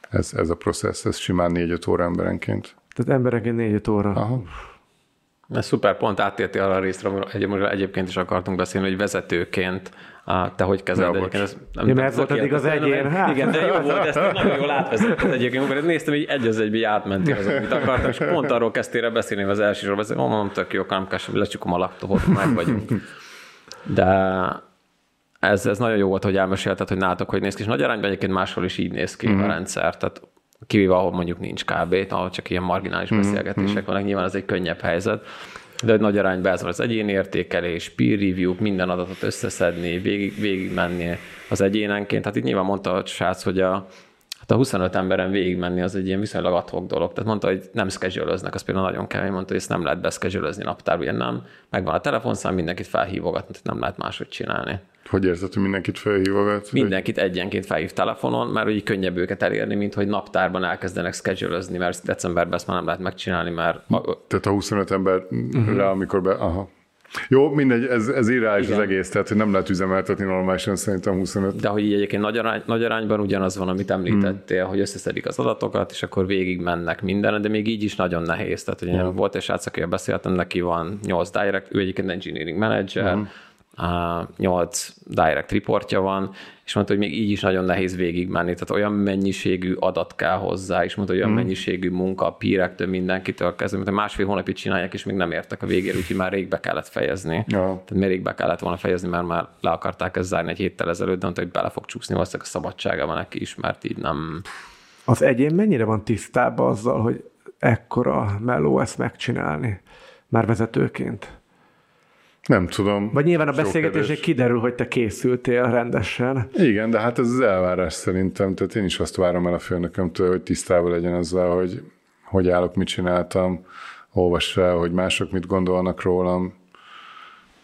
Ez, ez a processz, ez simán négy-öt óra emberenként. Tehát emberenként négy óra. Aha. Ez szuper, pont áttérti arra a részre, amiről egyébként is akartunk beszélni, hogy vezetőként te hogy kezeled Ja, egyébként? Ez nem ja, mert volt eddig az egyén, hát. Igen, de jó volt, ezt nagyon jól átvezetted egyébként, mert néztem, hogy egy az egybe átmentél az, amit akartam, és pont arról kezdtél beszélni az elsőről, beszélni, mondom, tök jó, nem kell lecsukom a laptopot, meg vagyunk. De ez, ez nagyon jó volt, hogy elmesélted, hogy nálatok, hogy néz ki, és nagy arányban egyébként máshol is így néz ki mm-hmm. a mhm. rendszer. Tehát kivéve ahol mondjuk nincs kb, ahol csak ilyen marginális mm-hmm. beszélgetések mhm. vannak, nyilván ez egy könnyebb helyzet, de hogy nagy arányban ez van az egyéni értékelés, peer review, minden adatot összeszedni, végig, végig menni az egyénenként. Hát itt nyilván mondta a srác, hogy a, hát a 25 emberen végigmenni az egy ilyen viszonylag adhok dolog. Tehát mondta, hogy nem scheduleznek, az például nagyon kemény, mondta, hogy ezt nem lehet beszkedulözni naptár, ugye nem. Megvan a telefonszám, mindenkit felhívogatni, tehát nem lehet máshogy csinálni. Hogy érzed, hogy mindenkit felhívogat? Mindenkit hogy... egyenként felhív telefonon, mert így könnyebb őket elérni, mint hogy naptárban elkezdenek schedulezni, mert decemberben ezt már nem lehet megcsinálni, mert... Tehát a 25 emberre, uh-huh. amikor be... Aha. Jó, mindegy, ez, ez irreális az egész, tehát hogy nem lehet üzemeltetni normálisan szerintem 25. De hogy így egyébként nagy, arány, nagy arányban ugyanaz van, amit említettél, hmm. hogy összeszedik az adatokat, és akkor végig mennek minden, de még így is nagyon nehéz. Tehát, hogy hmm. volt egy srác, akivel beszéltem, neki van 8 direct, ő egyébként engineering manager, hmm nyolc direct reportja van, és mondta, hogy még így is nagyon nehéz végigmenni, tehát olyan mennyiségű adat kell hozzá, és mondta, hogy olyan mm. mennyiségű munka a pírektől, mindenkitől kezdve, mert másfél hónapig csinálják, és még nem értek a végére, úgyhogy már rég be kellett fejezni. Ja. Tehát még rég be kellett volna fejezni, mert már le akarták ezt zárni egy héttel ezelőtt, de mondta, hogy bele fog csúszni, valószínűleg a szabadsága van neki is, mert így nem... Az egyén mennyire van tisztában azzal, hogy ekkora meló ezt megcsinálni, már vezetőként? Nem tudom. Vagy nyilván a beszélgetések kiderül, hogy te készültél rendesen. Igen, de hát ez az elvárás szerintem. Tehát én is azt várom el a főnökömtől, hogy tisztában legyen azzal, hogy hogy állok, mit csináltam, olvass el, hogy mások mit gondolnak rólam,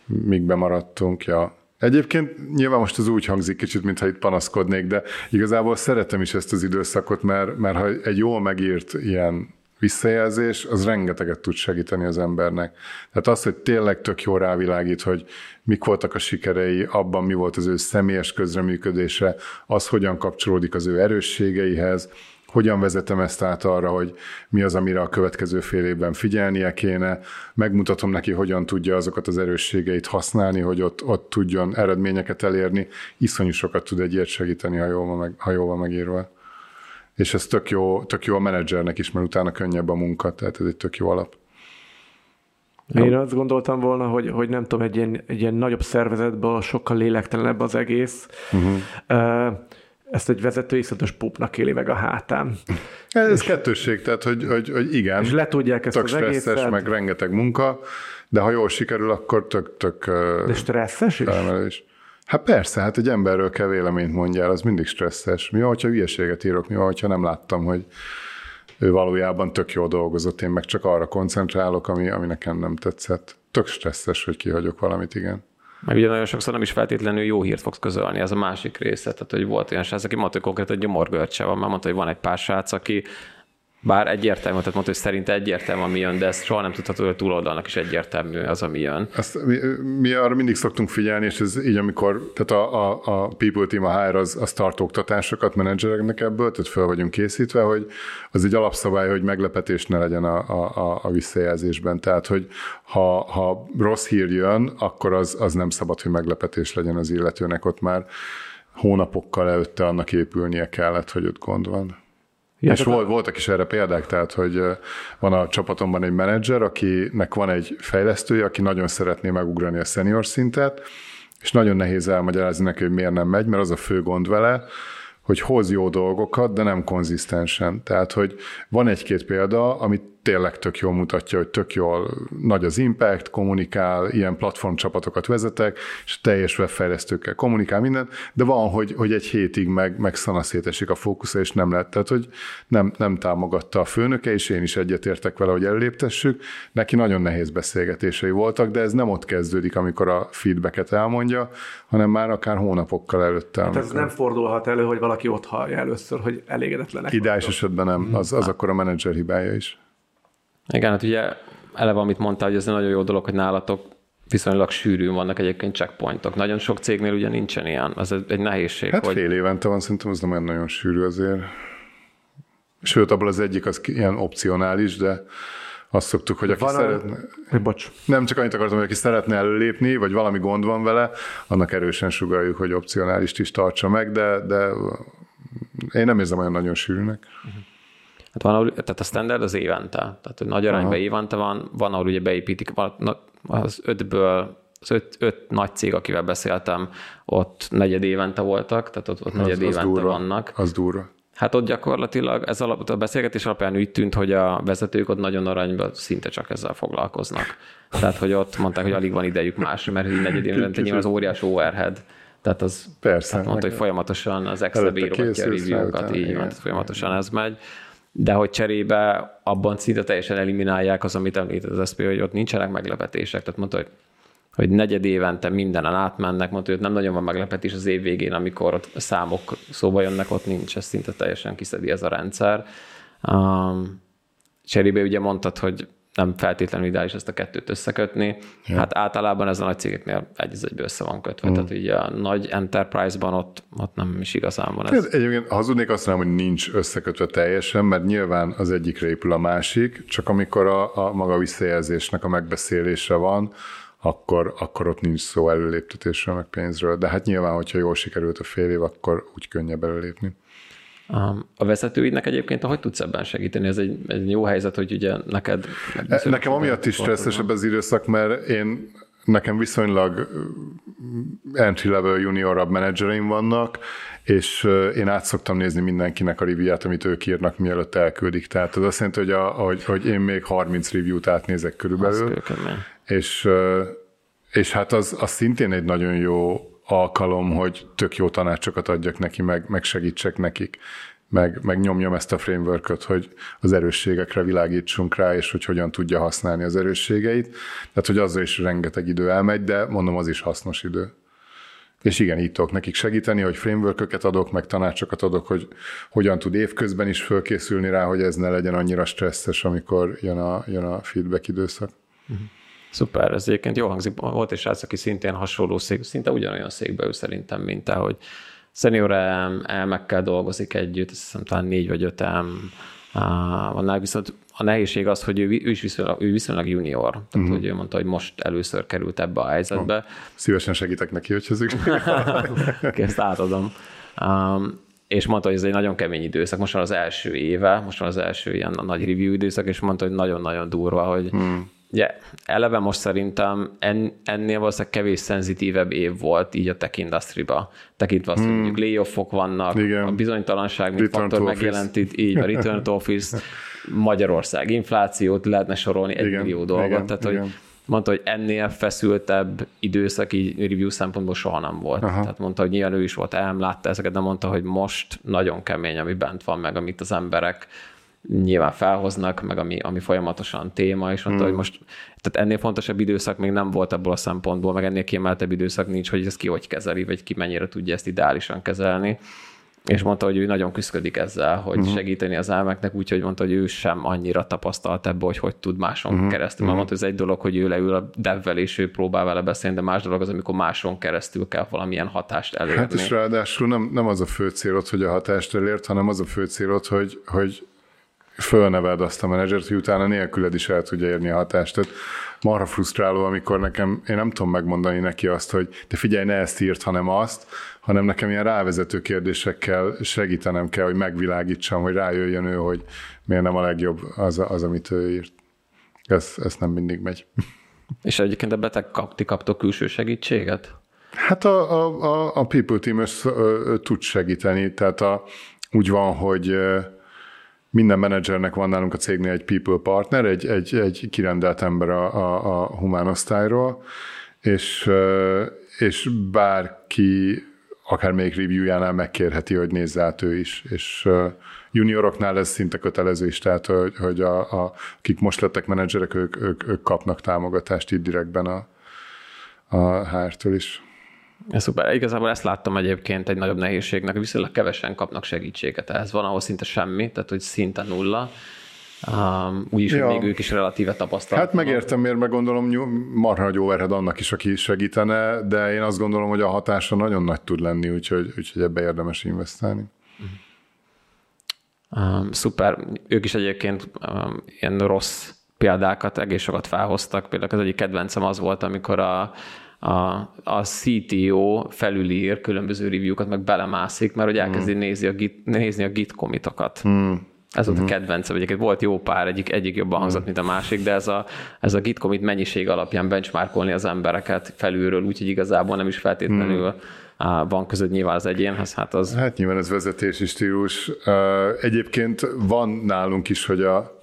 míg bemaradtunk, ja. Egyébként nyilván most az úgy hangzik kicsit, mintha itt panaszkodnék, de igazából szeretem is ezt az időszakot, mert, mert ha egy jól megírt ilyen visszajelzés, az rengeteget tud segíteni az embernek. Tehát az, hogy tényleg tök jó rávilágít, hogy mik voltak a sikerei, abban mi volt az ő személyes közreműködése, az hogyan kapcsolódik az ő erősségeihez, hogyan vezetem ezt át arra, hogy mi az, amire a következő fél évben figyelnie kéne, megmutatom neki, hogyan tudja azokat az erősségeit használni, hogy ott, ott tudjon eredményeket elérni. Iszonyú sokat tud egy ilyet segíteni, ha jól van, meg, ha jól van megírva és ez tök jó, tök jó a menedzsernek is, mert utána könnyebb a munka, tehát ez egy tök jó alap. Én azt gondoltam volna, hogy, hogy nem tudom, egy ilyen, egy ilyen nagyobb szervezetben sokkal lélektelenebb az egész. Uh-huh. Ezt egy vezető iszonyatos pupnak éli meg a hátám. Ez és, kettősség, tehát hogy, hogy, hogy igen. És letudják ezt tök az stresszes, egészet. meg rengeteg munka, de ha jól sikerül, akkor tök, tök De stresszes is? is. Hát persze, hát egy emberről kell véleményt mondjál, az mindig stresszes. Mi van, hogyha hülyeséget írok, mi van, hogyha nem láttam, hogy ő valójában tök jól dolgozott, én meg csak arra koncentrálok, ami, ami nekem nem tetszett. Tök stresszes, hogy kihagyok valamit, igen. Meg ugye nagyon sokszor nem is feltétlenül jó hírt fogsz közölni, ez a másik része. Tehát, hogy volt olyan srác, aki mondta, hogy konkrétan gyomorgörcse van, mert mondta, hogy van egy pár srác, aki bár egyértelmű, tehát mondta, hogy szerint egyértelmű, ami jön, de ezt soha nem tudható, hogy a túloldalnak is egyértelmű az, ami jön. Ezt, mi, mi, arra mindig szoktunk figyelni, és ez így, amikor, tehát a, a, a People Team, a HR az, az tart oktatásokat menedzsereknek ebből, tehát fel vagyunk készítve, hogy az egy alapszabály, hogy meglepetés ne legyen a, a, a visszajelzésben. Tehát, hogy ha, ha rossz hír jön, akkor az, az nem szabad, hogy meglepetés legyen az illetőnek, ott már hónapokkal előtte annak épülnie kellett, hogy ott gond van. Ja, és volt, voltak is erre példák, tehát, hogy van a csapatomban egy menedzser, akinek van egy fejlesztője, aki nagyon szeretné megugrani a senior szintet, és nagyon nehéz elmagyarázni neki, hogy miért nem megy, mert az a fő gond vele, hogy hoz jó dolgokat, de nem konzisztensen. Tehát, hogy van egy-két példa, amit tényleg tök jól mutatja, hogy tök jól nagy az impact, kommunikál, ilyen platformcsapatokat vezetek, és teljes webfejlesztőkkel kommunikál mindent, de van, hogy, hogy egy hétig meg, meg szanaszétesik a fókusza, és nem lett. Tehát, hogy nem, nem támogatta a főnöke, és én is egyetértek vele, hogy elléptessük. Neki nagyon nehéz beszélgetései voltak, de ez nem ott kezdődik, amikor a feedbacket elmondja, hanem már akár hónapokkal előtte. Hát ez nem fordulhat elő, hogy valaki ott hallja először, hogy elégedetlenek. Ideális esetben nem, az, az akkor a menedzser hibája is. Igen, hát ugye eleve, amit mondtál, hogy ez egy nagyon jó dolog, hogy nálatok viszonylag sűrűn vannak egyébként checkpointok. Nagyon sok cégnél ugye nincsen ilyen, ez egy nehézség. Hát hogy... fél évente van, szerintem az nem olyan nagyon sűrű azért. Sőt, abból az egyik az ilyen opcionális, de azt szoktuk, hogy aki van szeretne... A... Bocs. Nem csak annyit akartam, hogy aki szeretne előlépni, vagy valami gond van vele, annak erősen sugaljuk, hogy opcionálist is tartsa meg, de, de én nem érzem olyan nagyon sűrűnek. Uh-huh. Hát van, ahol, tehát a standard az évente, tehát nagy arányban Aha. évente van, van, ahol ugye beépítik, az ötből az öt, öt nagy cég, akivel beszéltem, ott negyed évente voltak, tehát ott, ott negyed az, évente durva. vannak. Az durva. Hát ott gyakorlatilag ez alap, a beszélgetés alapján úgy tűnt, hogy a vezetők ott nagyon aranyban szinte csak ezzel foglalkoznak. Tehát, hogy ott mondták, hogy alig van idejük más, mert így negyed évente nyilván az óriás overhead. Tehát az Persze, hát mondta, hogy folyamatosan az Excel bírogatja a review-kat, így van, folyamatosan ez megy de hogy cserébe abban szinte teljesen eliminálják az, amit említett az SP, hogy ott nincsenek meglepetések. Tehát mondta, hogy hogy negyed évente mindenen átmennek, mondta, hogy nem nagyon van meglepetés az év végén, amikor ott számok szóba jönnek, ott nincs, ez szinte teljesen kiszedi ez a rendszer. Um, cserébe ugye mondtad, hogy nem feltétlenül ideális ezt a kettőt összekötni. Ja. Hát általában ez a nagy cégeknél egy az egybe össze van kötve. Mm. Tehát ugye a nagy enterprise-ban ott, ott nem is igazán van ez. Egyébként hazudnék azt mondom, hogy nincs összekötve teljesen, mert nyilván az egyikre épül a másik, csak amikor a, a maga visszajelzésnek a megbeszélése van, akkor, akkor ott nincs szó előléptetésről, meg pénzről. De hát nyilván, hogyha jól sikerült a fél év, akkor úgy könnyebb előlépni. A vezetőidnek egyébként, hogy tudsz ebben segíteni? Ez egy, egy jó helyzet, hogy ugye neked... Nekem amiatt is stresszesebb az időszak, mert én nekem viszonylag entry-level juniorabb menedzsereim vannak, és én át szoktam nézni mindenkinek a review-ját, amit ők írnak, mielőtt elküldik. Tehát az azt jelenti, hogy, a, hogy, hogy én még 30 review-t átnézek körülbelül. És, és hát az, az szintén egy nagyon jó alkalom, hogy tök jó tanácsokat adjak neki, meg, meg segítsek nekik, meg, meg nyomjam ezt a frameworköt, hogy az erősségekre világítsunk rá, és hogy hogyan tudja használni az erősségeit. Tehát, hogy azzal is rengeteg idő elmegy, de mondom, az is hasznos idő. És igen, így tudok nekik segíteni, hogy frameworköket adok, meg tanácsokat adok, hogy hogyan tud évközben is fölkészülni rá, hogy ez ne legyen annyira stresszes, amikor jön a, jön a feedback időszak. Uh-huh. Szuper, ez egyébként jó hangzik. Volt is srác, aki szintén hasonló szék, szinte ugyanolyan székbe ül szerintem, mint te, hogy senior elmekkel dolgozik együtt, azt hiszem talán négy vagy öt elm van viszont a nehézség az, hogy ő, ő is viszonylag, ő viszonylag junior. Tehát, uh-huh. hogy ő mondta, hogy most először került ebbe a helyzetbe. Oh, szívesen segítek neki, hogy szükség Ezt átadom. Um, és mondta, hogy ez egy nagyon kemény időszak. Most van az első éve, most van az első ilyen nagy review időszak, és mondta, hogy nagyon-nagyon durva, hogy hmm Ugye, eleve most szerintem en, ennél valószínűleg kevés szenzitívebb év volt így a tech industry-ba. Tekintve azt, hmm. hogy mondjuk layoffok vannak, Igen. a bizonytalanság, mint return faktor megjelent itt, így a return to office, Magyarország inflációt lehetne sorolni egy Igen. millió dolgot. Igen. Tehát, Igen. hogy mondta, hogy ennél feszültebb időszak így review szempontból soha nem volt. Aha. Tehát mondta, hogy nyilván ő is volt elm, látta ezeket, de mondta, hogy most nagyon kemény, ami bent van, meg amit az emberek nyilván felhoznak, meg ami, ami folyamatosan téma, és mondta, hmm. hogy most tehát ennél fontosabb időszak még nem volt abból a szempontból, meg ennél kiemeltebb időszak nincs, hogy ez ki hogy kezeli, vagy ki mennyire tudja ezt ideálisan kezelni. És mondta, hogy ő nagyon küzdik ezzel, hogy uh-huh. segíteni az elmeknek, úgyhogy mondta, hogy ő sem annyira tapasztalt ebbe, hogy hogy tud máson uh-huh. keresztül. Mert mondta, hogy ez egy dolog, hogy ő leül a devvel, és ő próbál vele beszélni, de más dolog az, amikor máson keresztül kell valamilyen hatást elérni. Hát és ráadásul nem, nem az a fő célod, hogy a hatást elért, hanem az a fő célod, hogy, hogy fölneveld azt a menedzsert, hogy utána nélküled is el tudja érni a hatást. Tehát marha frusztráló, amikor nekem, én nem tudom megmondani neki azt, hogy de figyelj, ne ezt írt, hanem azt, hanem nekem ilyen rávezető kérdésekkel segítenem kell, hogy megvilágítsam, hogy rájöjjön ő, hogy miért nem a legjobb az, az amit ő írt. Ez, ez nem mindig megy. És egyébként a beteg kapti kaptok külső segítséget? Hát a, a, a, a People Team tud segíteni, tehát a, úgy van, hogy minden menedzsernek van nálunk a cégnél egy people partner, egy, egy, egy kirendelt ember a, a, a humán osztályról, és, és bárki akár még review-jánál megkérheti, hogy nézze át ő is, és junioroknál ez szinte kötelező is, tehát hogy, hogy a, a, akik most lettek menedzserek, ők, ők, ők kapnak támogatást itt direktben a, a HR-től is. Ez szuper. Igazából ezt láttam egyébként egy nagyobb nehézségnek, viszonylag kevesen kapnak segítséget ehhez. Van, ahol szinte semmi, tehát hogy szinte nulla. Um, úgyis, ja. még ők is relatíve tapasztalat. Hát megértem, miért meg gondolom, marha nagy overhead annak is, aki segítene, de én azt gondolom, hogy a hatása nagyon nagy tud lenni, úgyhogy, úgyhogy ebbe érdemes investálni. Um, szuper. Ők is egyébként um, ilyen rossz példákat egész sokat felhoztak. Például az egyik kedvencem az volt, amikor a, a, a CTO felülír különböző review-kat, meg belemászik, mert hogy elkezdi hmm. nézni a git, nézni a git komitokat. Hmm. Ez volt uh-huh. a kedvencem, egyébként volt jó pár, egyik, egyik jobban hangzott, mint a másik, de ez a, ez a git commit mennyiség alapján benchmarkolni az embereket felülről, úgyhogy igazából nem is feltétlenül uh-huh. van között nyilván az egyénhez, hát az... Hát nyilván ez vezetési stílus. Egyébként van nálunk is, hogy a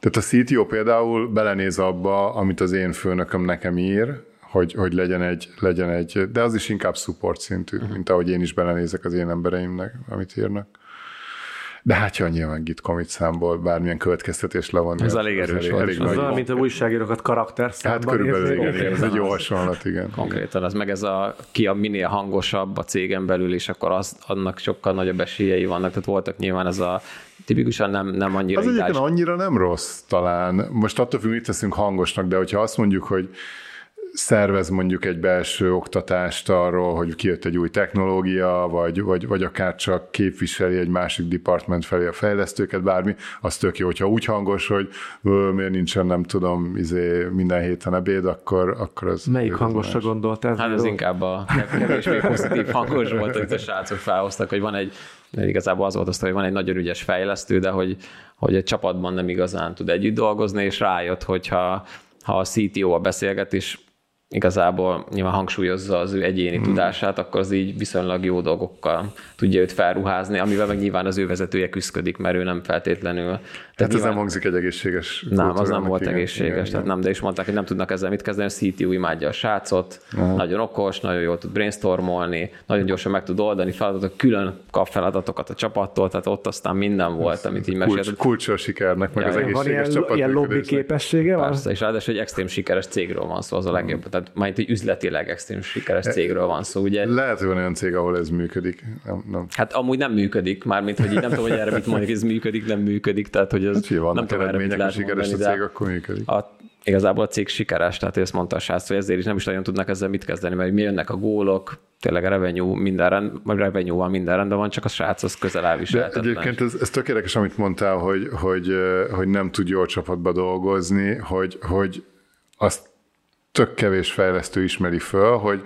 tehát a CTO például belenéz abba, amit az én főnököm nekem ír, hogy, hogy legyen, egy, legyen egy, de az is inkább support szintű, uh-huh. mint ahogy én is belenézek az én embereimnek, amit írnak. De hát ja, nyilván git commit számból bármilyen következtetés levonni. Ez elég erős. Elég, elég az mint a újságírókat karakter Hát körülbelül igen, igen, ez egy jó hasonlat, igen. Konkrétan, az meg ez a, ki a minél hangosabb a cégen belül, és akkor az, annak sokkal nagyobb esélyei vannak. Tehát voltak nyilván ez a tipikusan nem, nem annyira Az egyébként annyira nem rossz talán. Most attól függ, mit teszünk hangosnak, de hogyha azt mondjuk, hogy szervez mondjuk egy belső oktatást arról, hogy kijött egy új technológia, vagy, vagy, vagy akár csak képviseli egy másik department felé a fejlesztőket, bármi, az tök jó, hogyha úgy hangos, hogy miért nincsen, nem tudom, izé, minden héten ebéd, akkor, akkor az... Melyik hangosra gondoltál? Hát ez inkább a kevésbé pozitív hangos volt, hogy a srácok felhoztak, hogy van egy igazából az volt azt, hogy van egy nagyon ügyes fejlesztő, de hogy, hogy egy csapatban nem igazán tud együtt dolgozni, és rájött, hogyha ha a CTO a beszélget, és igazából nyilván hangsúlyozza az ő egyéni hmm. tudását, akkor az így viszonylag jó dolgokkal tudja őt felruházni, amivel meg nyilván az ő vezetője küzdik, mert ő nem feltétlenül. Tehát hát nyilván... ez nem hangzik egy egészséges Nem, az nem volt igen, egészséges, igen, tehát igen. nem, de is mondták, hogy nem tudnak ezzel mit kezdeni, a CTO imádja a srácot, uh-huh. nagyon okos, nagyon jól tud brainstormolni, nagyon gyorsan meg tud oldani feladatok, külön kap feladatokat a csapattól, tehát ott aztán minden volt, ez amit így mesélt. Kulcs, a sikernek, meg ja, az egészséges van ilyen, ilyen lobby képessége van? Persze, és ráadásul egy extrém sikeres cégről van szó, az a legjobb. Tehát tehát majd egy üzletileg extrém sikeres cégről van szó, ugye? Lehet, hogy van olyan cég, ahol ez működik. Nem, nem. Hát amúgy nem működik, mármint, hogy így nem tudom, hogy erre mit mondjuk, ez működik, nem működik, tehát hogy ez hát, nem tudom, erre mit lehet sikeres mondani, a cég, akkor működik. A, igazából a cég sikeres, tehát ezt mondta a srác, hogy ezért is nem is nagyon tudnak ezzel mit kezdeni, mert mi jönnek a gólok, tényleg a revenue minden rend, vagy revenue van minden rendben van, csak a srác az közel elviselhetetlen. De egyébként ez, ez tökéletes, amit mondtál, hogy, hogy, hogy nem tud jól csapatba dolgozni, hogy, hogy azt tök kevés fejlesztő ismeri föl, hogy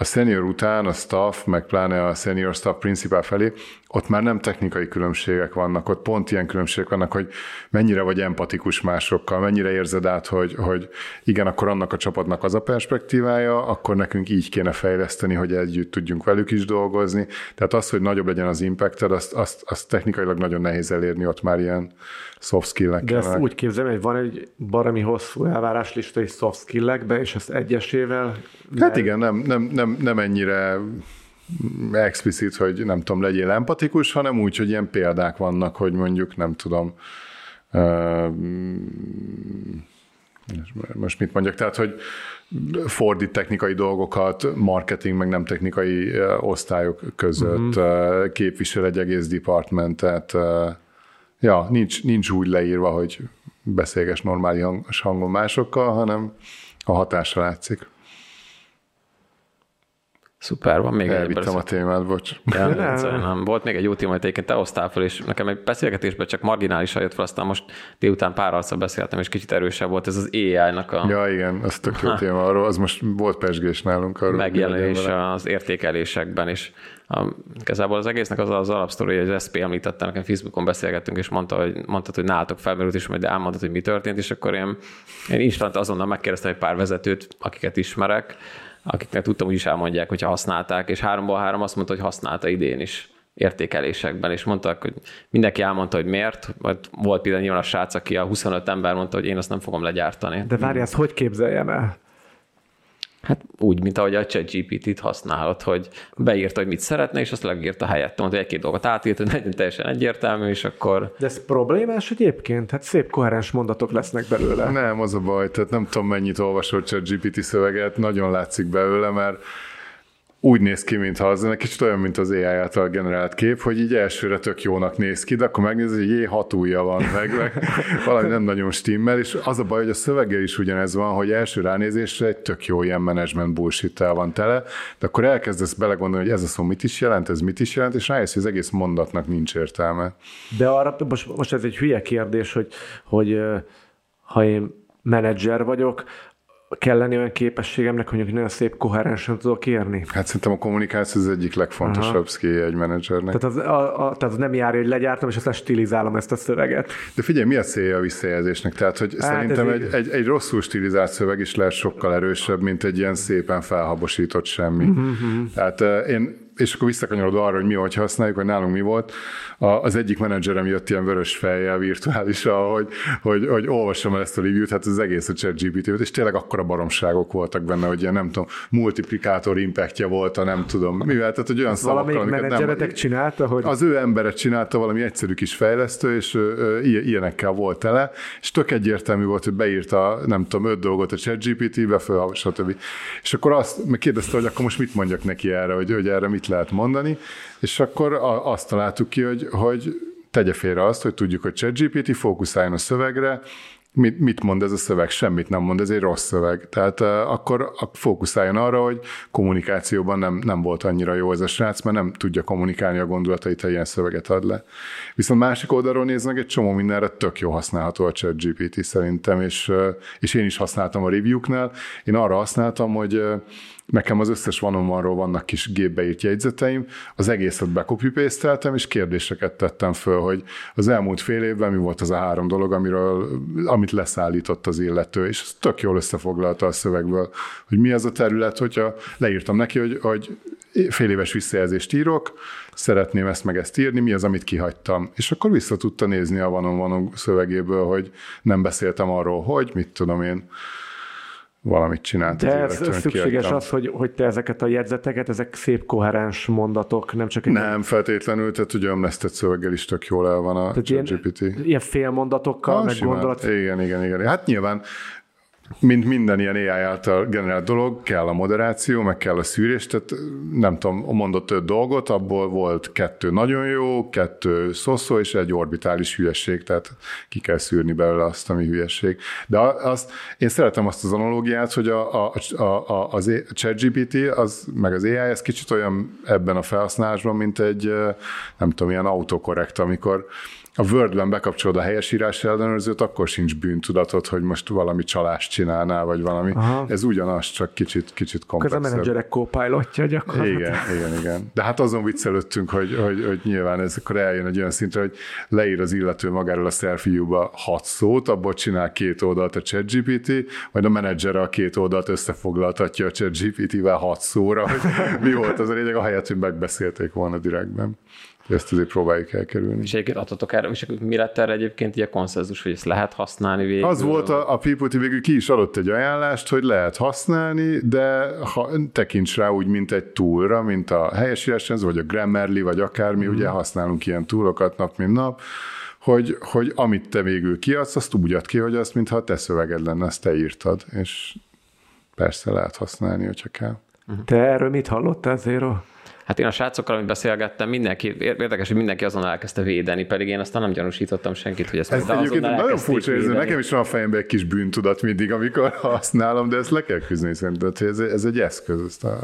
a senior után a staff, meg pláne a senior staff principál felé, ott már nem technikai különbségek vannak, ott pont ilyen különbségek vannak, hogy mennyire vagy empatikus másokkal, mennyire érzed át, hogy, hogy igen, akkor annak a csapatnak az a perspektívája, akkor nekünk így kéne fejleszteni, hogy együtt tudjunk velük is dolgozni. Tehát az, hogy nagyobb legyen az impacted, azt, azt, azt technikailag nagyon nehéz elérni, ott már ilyen soft skill-ek De ezt úgy képzelem, hogy van egy barami hosszú elváráslista és soft skill és ezt egyesével... Hát igen, nem, nem, nem, nem ennyire explicit, hogy nem tudom, legyél empatikus, hanem úgy, hogy ilyen példák vannak, hogy mondjuk nem tudom, most mit mondjak, tehát, hogy fordít technikai dolgokat marketing, meg nem technikai osztályok között, uh-huh. képvisel egy egész departmentet, ja, nincs, nincs úgy leírva, hogy beszélges normális hangon másokkal, hanem a hatásra látszik. Szuper, van még Elvittem egy... a témát, bocs. Ja, nem. Volt még egy jó téma, hogy egyébként te hoztál fel, és nekem egy beszélgetésben csak marginálisan jött fel, aztán most délután pár arccal beszéltem, és kicsit erősebb volt ez az AI-nak a... Ja, igen, az tök jó téma, arról, az most volt pesgés nálunk. Arról megjelenés az értékelésekben is. Igazából az egésznek az az alapsztori, hogy az SP említette, nekem Facebookon beszélgettünk, és mondta, hogy, mondtad, hogy nálatok felmerült, és majd elmondtad, hogy mi történt, és akkor én, én instant azonnal megkérdeztem egy pár vezetőt, akiket ismerek, akiknek tudtam, hogy is elmondják, hogyha használták, és háromból három azt mondta, hogy használta idén is értékelésekben, és mondtak, hogy mindenki elmondta, hogy miért, vagy volt például nyilván a srác, aki a 25 ember mondta, hogy én azt nem fogom legyártani. De várj, ezt hogy képzeljem el? Hát úgy, mint ahogy a ChatGPT-t használod, hogy beírta, hogy mit szeretne, és azt legírta helyett. Mondta, hogy egy-két dolgot átírt, hogy legyen teljesen egyértelmű, és akkor... De ez problémás egyébként? Hát szép koherens mondatok lesznek belőle. Nem, az a baj, tehát nem tudom mennyit olvasott ChatGPT szöveget, nagyon látszik belőle, mert úgy néz ki, mintha az egy kicsit olyan, mint az AI által generált kép, hogy így elsőre tök jónak néz ki, de akkor megnézed, hogy jé, hat ujja van meg, meg valami nem nagyon stimmel, és az a baj, hogy a szöveggel is ugyanez van, hogy első ránézésre egy tök jó ilyen management bullshit van tele, de akkor elkezdesz belegondolni, hogy ez a szó mit is jelent, ez mit is jelent, és rájössz, hogy az egész mondatnak nincs értelme. De arra, most, most ez egy hülye kérdés, hogy, hogy ha én menedzser vagyok, kell lenni olyan képességemnek, hogy nagyon szép, koherensen tudok írni? Hát szerintem a kommunikáció az egyik legfontosabb Aha. egy menedzsernek. Tehát az, a, a, tehát az nem jár, hogy legyártom, és aztán stilizálom ezt a szöveget. De figyelj, mi a célja a visszajelzésnek? Tehát, hogy hát szerintem egy, egy, egy, rosszul stilizált szöveg is lehet sokkal erősebb, mint egy ilyen szépen felhabosított semmi. Uh-huh. Tehát uh, én és akkor visszakanyarodva arra, hogy mi hogy használjuk, hogy nálunk mi volt. A, az egyik menedzserem jött ilyen vörös fejjel virtuálisan, hogy, hogy, hogy olvassam el ezt a review-t, hát az egész a chat gpt és tényleg akkora baromságok voltak benne, hogy ilyen nem tudom, multiplikátor impactja volt, a nem tudom mivel, tehát hogy olyan szavakkal, Valamelyik menedzseretek nem, csinálta, hogy... Az ő emberet csinálta valami egyszerű kis fejlesztő, és ö, ilyenekkel volt tele, és tök egyértelmű volt, hogy beírta, nem tudom, öt dolgot a chat GPT-be, föl, stb. És akkor azt megkérdezte, hogy akkor most mit mondjak neki erre, hogy, hogy erre mit lehet mondani, és akkor azt találtuk ki, hogy, hogy tegye félre azt, hogy tudjuk, hogy ChatGPT fókuszáljon a szövegre, mit, mit mond ez a szöveg? Semmit nem mond, ez egy rossz szöveg. Tehát uh, akkor fókuszáljon arra, hogy kommunikációban nem, nem volt annyira jó ez a srác, mert nem tudja kommunikálni a gondolatait, ha ilyen szöveget ad le. Viszont másik oldalról néznek, egy csomó mindenre tök jó használható a chat GPT szerintem, és, és én is használtam a review-knál. Én arra használtam, hogy Nekem az összes van vannak kis gépbe írt jegyzeteim, az egészet bekopi és kérdéseket tettem föl, hogy az elmúlt fél évben mi volt az a három dolog, amiről, amit leszállított az illető, és ez tök jól összefoglalta a szövegből, hogy mi az a terület, hogyha leírtam neki, hogy, hogy fél éves visszajelzést írok, szeretném ezt meg ezt írni, mi az, amit kihagytam. És akkor vissza tudta nézni a vanon szövegéből, hogy nem beszéltem arról, hogy, mit tudom én, valamit csinált. De ez szükséges kiadtam. az, hogy, hogy te ezeket a jegyzeteket, ezek szép koherens mondatok, nem csak egy... Nem feltétlenül, tehát ugye ömlesztett szöveggel is tök jól el van a GPT. Ilyen, ilyen félmondatokkal, ah, meg simán. gondolat... Igen, igen, igen. Hát nyilván mint minden ilyen AI által generált dolog, kell a moderáció, meg kell a szűrés, tehát nem tudom, mondott öt dolgot, abból volt kettő nagyon jó, kettő szoszó, és egy orbitális hülyesség, tehát ki kell szűrni belőle azt, ami hülyesség. De azt, én szeretem azt az analógiát, hogy a, a, a, a, az ChatGPT, az, meg az AI, ez kicsit olyan ebben a felhasználásban, mint egy, nem tudom, ilyen autokorrekt, amikor a Word-ben bekapcsolod a helyesírás ellenőrzőt, akkor sincs bűntudatod, hogy most valami csalást csinálnál, vagy valami. Aha. Ez ugyanaz, csak kicsit, kicsit komplexebb. Ez a menedzserek kópilotja gyakorlatilag. Igen, igen, igen. De hát azon viccelődtünk, hogy, hogy, hogy nyilván ez akkor eljön egy olyan szintre, hogy leír az illető magáról a selfie-ba hat szót, abból csinál két oldalt a ChatGPT, majd a menedzser a két oldalt összefoglaltatja a ChatGPT-vel hat szóra, hogy mi volt az a lényeg, a helyet, hogy megbeszélték volna direktben. Ezt azért próbáljuk elkerülni. És egyébként adtatok erre, és mi lett erre egyébként ilyen konszenzus, hogy ezt lehet használni végül? Az volt a, a People végül ki is adott egy ajánlást, hogy lehet használni, de ha tekints rá úgy, mint egy túlra, mint a helyesírásrendszer, vagy a Grammarly, vagy akármi, mm. ugye használunk ilyen túlokat nap, mint nap, hogy, hogy amit te végül kiadsz, azt úgy ad ki, hogy azt, mintha a te szöveged lenne, azt te írtad, és persze lehet használni, hogyha kell. Te erről mit hallottál, Zéro? Hát én a srácokkal, amit beszélgettem, mindenki, érdekes, hogy mindenki azon elkezdte védeni, pedig én aztán nem gyanúsítottam senkit, hogy ezt Ez egyébként nagyon furcsa érző, nekem is van a fejemben egy kis bűntudat mindig, amikor használom, de ezt le kell küzdeni szerintem, ez, ez egy eszköz, ezt a,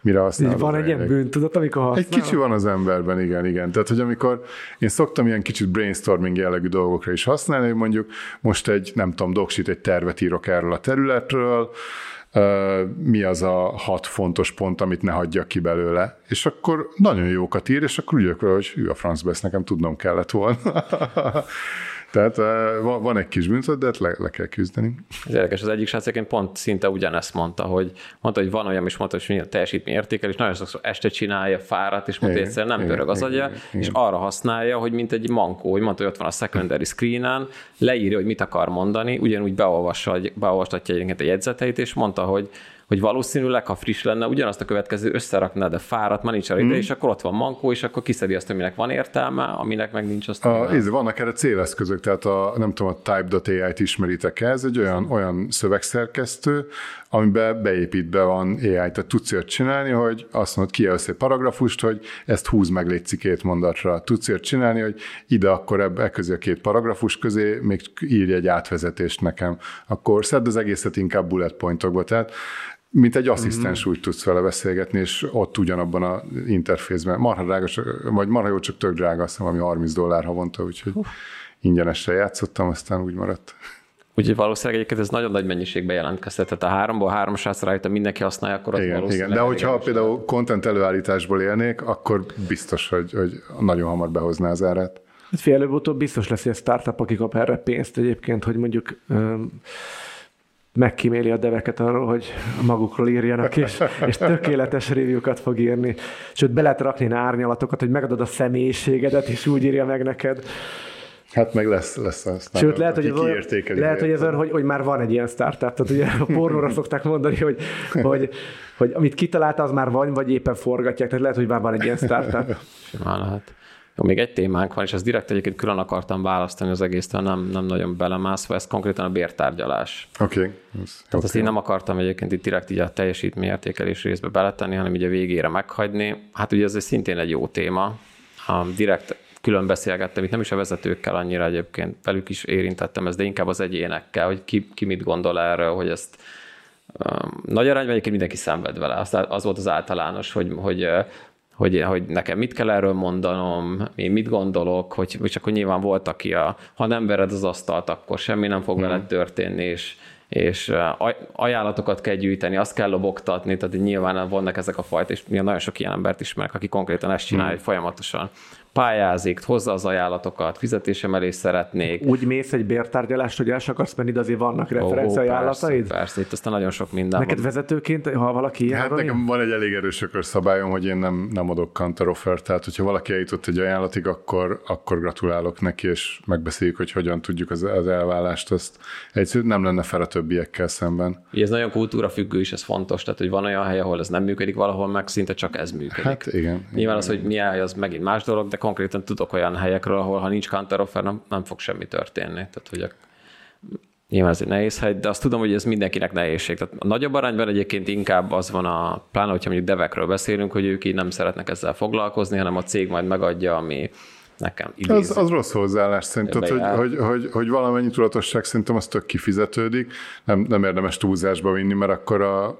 mire használom. Van egy ilyen bűntudat, amikor használom? Egy kicsi van az emberben, igen, igen. Tehát, hogy amikor én szoktam ilyen kicsit brainstorming jellegű dolgokra is használni, hogy mondjuk most egy, nem tudom, doksit, egy tervet írok erről a területről, mi az a hat fontos pont, amit ne hagyjak ki belőle. És akkor nagyon jókat ír, és akkor úgy hogy hű a francba, ezt nekem tudnom kellett volna. Tehát van, egy kis bűntudat, de le, le kell küzdeni. Ez érdekes, az egyik srác pont szinte ugyanezt mondta, hogy mondta, hogy van olyan, és mondta, hogy a teljesítmény értékel, és nagyon sokszor este csinálja fárat, és mondta, hogy egyszerűen nem pörög az agya, és arra használja, hogy mint egy mankó, hogy mondta, hogy ott van a secondary screenen, leírja, hogy mit akar mondani, ugyanúgy beolvastatja egyébként a jegyzeteit, és mondta, hogy hogy valószínűleg, ha friss lenne, ugyanazt a következő összerakna, de fáradt, már nincs mm. és akkor ott van mankó, és akkor kiszedi azt, aminek van értelme, aminek meg nincs azt. A, ez, vannak erre céleszközök, tehát a, nem tudom, a Type.ai-t ismeritek ez egy olyan, olyan szövegszerkesztő, amiben beépít be van AI, tehát tudsz olyat csinálni, hogy azt mondod, kijelölsz egy paragrafust, hogy ezt húz meg légy két mondatra. Tudsz olyat csinálni, hogy ide akkor ebbe e közé a két paragrafus közé még írj egy átvezetést nekem. Akkor szedd az egészet inkább bullet pointokba. Tehát mint egy asszisztens mm-hmm. úgy tudsz vele beszélgetni, és ott ugyanabban a interfészben. Marha drága, vagy marha jó, csak tök drága, azt hiszem, ami 30 dollár havonta, úgyhogy uh. ingyenesen játszottam, aztán úgy maradt. Úgyhogy valószínűleg egyébként ez nagyon nagy mennyiségben jelentkezett. Tehát a háromból három srác rájött, mindenki használja, akkor az igen, igen. De hogyha például content előállításból élnék, akkor biztos, hogy, hogy nagyon hamar behozná az árát. Hát fél előbb-utóbb biztos lesz, hogy a startup, aki kap erre pénzt egyébként, hogy mondjuk megkíméli a deveket arról, hogy magukról írjanak, és, és tökéletes review-kat fog írni. Sőt, be lehet rakni árnyalatokat, hogy megadod a személyiségedet, és úgy írja meg neked. Hát meg lesz, lesz aztán, Sőt, lehet, hogy ez, olyan, lehet, hogy ez olyan, hogy, hogy már van egy ilyen startup. Tehát ugye a pornóra szokták mondani, hogy, hogy, hogy amit kitalálta, az már van, vagy éppen forgatják. Tehát lehet, hogy már van egy ilyen startup. Simán lehet. Jó, még egy témánk van, és ezt direkt egyébként külön akartam választani az egésztől, nem, nem nagyon belemászva, ez konkrétan a bértárgyalás. Oké. Okay. Tehát okay. azt én nem akartam egyébként itt direkt így a teljesítményértékelés részbe beletenni, hanem így a végére meghagyni. Hát ugye ez szintén egy jó téma. A direkt külön beszélgettem, itt nem is a vezetőkkel annyira egyébként, velük is érintettem ezt, de inkább az egyénekkel, hogy ki, ki mit gondol erről, hogy ezt um, nagy arányban egyébként mindenki szenved vele. Az, az volt az általános, hogy, hogy hogy, hogy nekem mit kell erről mondanom, én mit gondolok, hogy, és akkor nyilván volt, aki a, ha nem vered az asztalt, akkor semmi nem fog veled mhm. történni, és, és ajánlatokat kell gyűjteni, azt kell lobogtatni, tehát nyilván vannak ezek a fajta, és nagyon sok ilyen embert ismerek, aki konkrétan ezt csinálja, hogy folyamatosan pályázik, hozza az ajánlatokat, fizetésemelést szeretnék. Úgy mész egy bértárgyalást, hogy el sem akarsz menni, de azért vannak referencia ajánlataid? Persze, persze, itt aztán nagyon sok minden Neked van. vezetőként, ha valaki ilyen Hát nekem van egy elég erős szabályom, hogy én nem, nem adok counter offer, tehát hogyha valaki eljutott egy ajánlatig, akkor, akkor gratulálok neki, és megbeszéljük, hogy hogyan tudjuk az, az elvállást, azt egyszerűen nem lenne fel a többiekkel szemben. Ugye ez nagyon kultúra függő is, ez fontos, tehát hogy van olyan hely, ahol ez nem működik, valahol meg szinte csak ez működik. Hát igen. Nyilván igen. az, hogy mi az megint más dolog, de konkrétan tudok olyan helyekről, ahol ha nincs counteroffer, nem, nem fog semmi történni. Tehát, hogy a, nyilván ez egy nehéz hely, de azt tudom, hogy ez mindenkinek nehézség. Tehát a nagyobb arányban egyébként inkább az van a, pláne, hogyha mondjuk devekről beszélünk, hogy ők így nem szeretnek ezzel foglalkozni, hanem a cég majd megadja, ami nekem idéz. Az, az rossz hozzáállás szerintem, hogy, hogy, hogy, hogy valamennyi tudatosság szerintem az tök kifizetődik, nem, nem érdemes túlzásba vinni, mert akkor a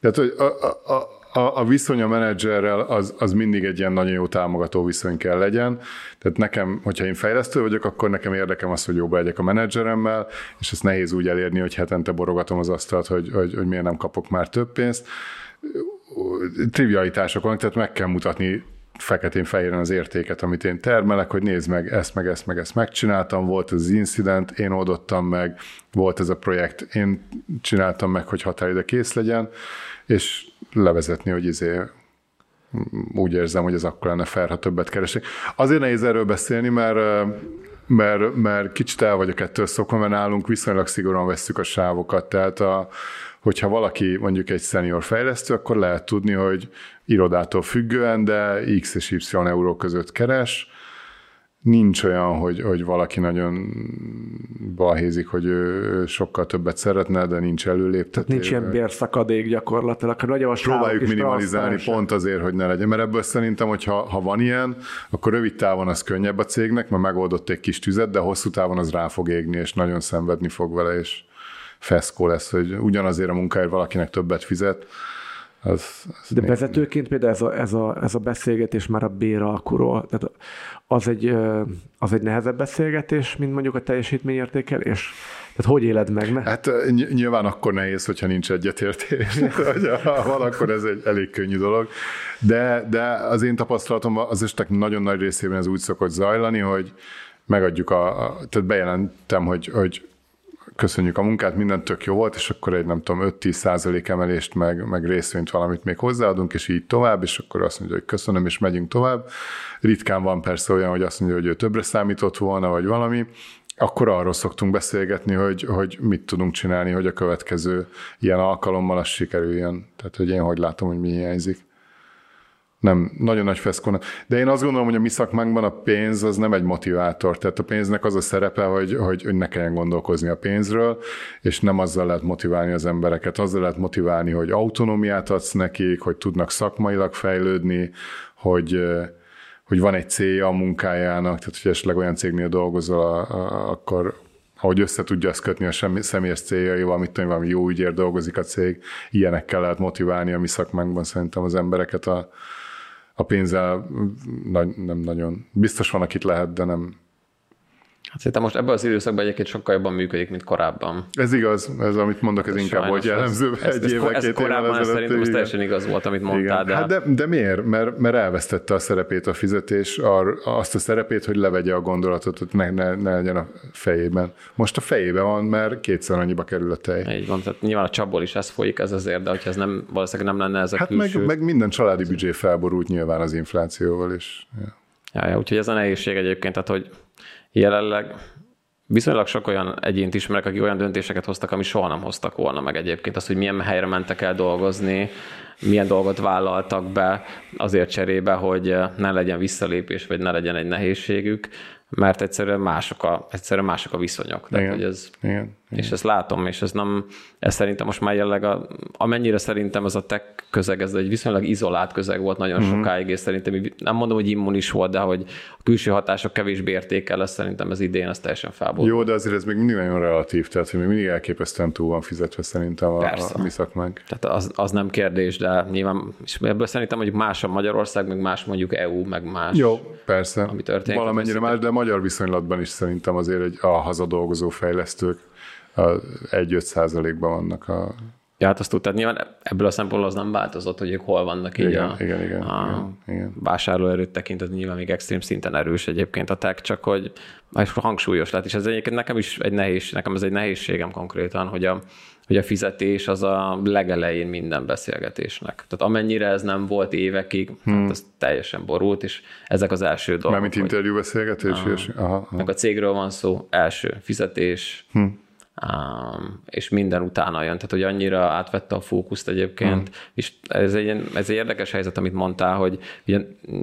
tehát, hogy a, a, a, a, a viszony a menedzserrel az, az mindig egy ilyen nagyon jó támogató viszony kell legyen. Tehát nekem, hogyha én fejlesztő vagyok, akkor nekem érdekem az, hogy jóba legyek a menedzseremmel, és ezt nehéz úgy elérni, hogy hetente borogatom az asztalt, hogy, hogy, hogy miért nem kapok már több pénzt. Trivialitások vannak, tehát meg kell mutatni feketén-fehéren az értéket, amit én termelek, hogy nézd meg, ezt meg ezt meg ezt megcsináltam, volt az incident, én oldottam meg, volt ez a projekt, én csináltam meg, hogy határidő kész legyen, és levezetni, hogy izé úgy érzem, hogy ez akkor lenne fel, ha többet keresek. Azért nehéz erről beszélni, mert, mert, mert kicsit el vagyok ettől szokva, mert nálunk viszonylag szigorúan vesszük a sávokat, tehát a, hogyha valaki mondjuk egy senior fejlesztő, akkor lehet tudni, hogy irodától függően, de X és Y euró között keres, nincs olyan, hogy, hogy valaki nagyon balhézik, hogy ő sokkal többet szeretne, de nincs előléptető. Tehát nincs ilyen bérszakadék gyakorlatilag. Nagyon a Próbáljuk minimalizálni pont azért, hogy ne legyen, mert ebből szerintem, hogy ha, ha van ilyen, akkor rövid távon az könnyebb a cégnek, mert megoldott egy kis tüzet, de hosszú távon az rá fog égni, és nagyon szenvedni fog vele, és feszkó lesz, hogy ugyanazért a munkáért valakinek többet fizet, az, az De vezetőként például ez a, ez, a, ez a beszélgetés már a béralkuról, tehát az egy, az egy nehezebb beszélgetés, mint mondjuk a teljesítményértékelés? Tehát hogy éled meg? Ne? Hát nyilván akkor nehéz, hogyha nincs egyetértés. ha van, akkor ez egy elég könnyű dolog. De, de az én tapasztalatom az estek nagyon nagy részében ez úgy szokott zajlani, hogy megadjuk a, a tehát bejelentem, hogy, hogy köszönjük a munkát, minden tök jó volt, és akkor egy nem tudom 5-10 százalék emelést, meg, meg részvényt valamit még hozzáadunk, és így tovább, és akkor azt mondja, hogy köszönöm, és megyünk tovább. Ritkán van persze olyan, hogy azt mondja, hogy ő többre számított volna, vagy valami, akkor arról szoktunk beszélgetni, hogy, hogy mit tudunk csinálni, hogy a következő ilyen alkalommal az sikerüljön. Tehát, hogy én hogy látom, hogy mi hiányzik nem, nagyon nagy feszkó. De én azt gondolom, hogy a mi szakmánkban a pénz az nem egy motivátor. Tehát a pénznek az a szerepe, hogy, hogy, hogy ne kelljen gondolkozni a pénzről, és nem azzal lehet motiválni az embereket. Azzal lehet motiválni, hogy autonómiát adsz nekik, hogy tudnak szakmailag fejlődni, hogy, hogy van egy célja a munkájának, tehát hogy esetleg olyan cégnél dolgozol, akkor ahogy össze tudja ezt kötni a személyes céljaival, mit tudom, valami jó ügyért dolgozik a cég, ilyenekkel lehet motiválni a mi szakmánkban szerintem az embereket a, a pénzzel nem nagyon. Biztos van, akit lehet, de nem, szerintem most ebben az időszakban egyébként sokkal jobban működik, mint korábban. Ez igaz, ez amit mondok, ez, ez inkább volt jellemző ez, egy ez, éve, ez, két korábban ez szerintem ez teljesen igaz volt, amit mondtál. De... Hát de, de miért? Mert, mert elvesztette a szerepét a fizetés, ar, azt a szerepét, hogy levegye a gondolatot, hogy ne, ne, ne legyen a fejében. Most a fejében van, mert kétszer annyiba kerül a tej. Így van, tehát nyilván a csapból is ez folyik, ez azért, de hogyha ez nem, valószínűleg nem lenne ez a hát külső... meg, meg minden családi büdzsé felborult nyilván az inflációval is. Ja. Ja, ja, úgyhogy ez a nehézség egyébként, tehát hogy jelenleg viszonylag sok olyan egyént ismerek, akik olyan döntéseket hoztak, ami soha nem hoztak volna meg egyébként. Az, hogy milyen helyre mentek el dolgozni, milyen dolgot vállaltak be azért cserébe, hogy ne legyen visszalépés, vagy ne legyen egy nehézségük, mert egyszerűen mások a, egyszerűen mások a viszonyok. Tehát, igen, hogy ez, igen, igen. És ezt látom, és ez nem, ez szerintem most már jelleg, a, amennyire szerintem ez a tech közeg, ez egy viszonylag izolált közeg volt nagyon mm-hmm. sokáig, és szerintem nem mondom, hogy immunis volt, de hogy a külső hatások kevésbé értékel, lesz szerintem ez idén, ez teljesen fából. Jó, de azért ez még mindig nagyon relatív, tehát hogy még mindig elképesztően túl van fizetve szerintem a, Persze. a mi szakmánk. Tehát az, az, nem kérdés, de nyilván, és ebből szerintem mondjuk más a Magyarország, meg más mondjuk EU, meg más. Jó, persze. Ami történik. Valamennyire más, de magyar viszonylatban is szerintem azért egy a hazadolgozó fejlesztők egy 5 százalékban vannak a Ja, hát azt tudtad, nyilván ebből a szempontból az nem változott, hogy ők hol vannak így igen, a, igen, igen, a igen, igen. vásárlóerőt tekintet, nyilván még extrém szinten erős egyébként a tech, csak hogy és hangsúlyos lett, és ez egyébként nekem is egy nehéz, nekem ez egy nehézségem konkrétan, hogy a, hogy a fizetés az a legelején minden beszélgetésnek. Tehát amennyire ez nem volt évekig, hmm. hát ez teljesen borult, és ezek az első dolgok. Mármint interjú beszélgetés? Aha. Aha, aha. Meg a cégről van szó, első fizetés, hmm Um, és minden utána jön, tehát hogy annyira átvette a fókuszt egyébként, mm. és ez egy, ez egy érdekes helyzet, amit mondtál, hogy ugye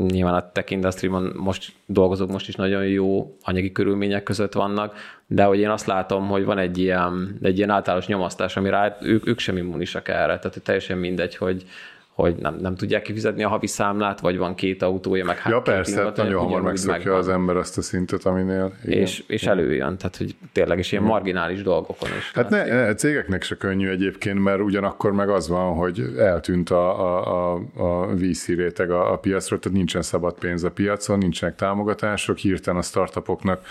nyilván a tech industry most dolgozók most is nagyon jó anyagi körülmények között vannak, de hogy én azt látom, hogy van egy ilyen, egy ilyen általános nyomasztás, ami rá, ők, ők sem immunisak erre, tehát teljesen mindegy, hogy, hogy nem, nem tudják kifizetni a havi számlát, vagy van két autója, meg hát Ja persze, hát nagyon hamar megszokja az ember azt a szintet, aminél. Igen. És, és előjön, tehát hogy tényleg is ilyen marginális dolgokon is. Hát ne, ne, cégeknek se könnyű egyébként, mert ugyanakkor meg az van, hogy eltűnt a, a, a, a VC réteg a, a piacról, tehát nincsen szabad pénz a piacon, nincsenek támogatások, hirtelen a startupoknak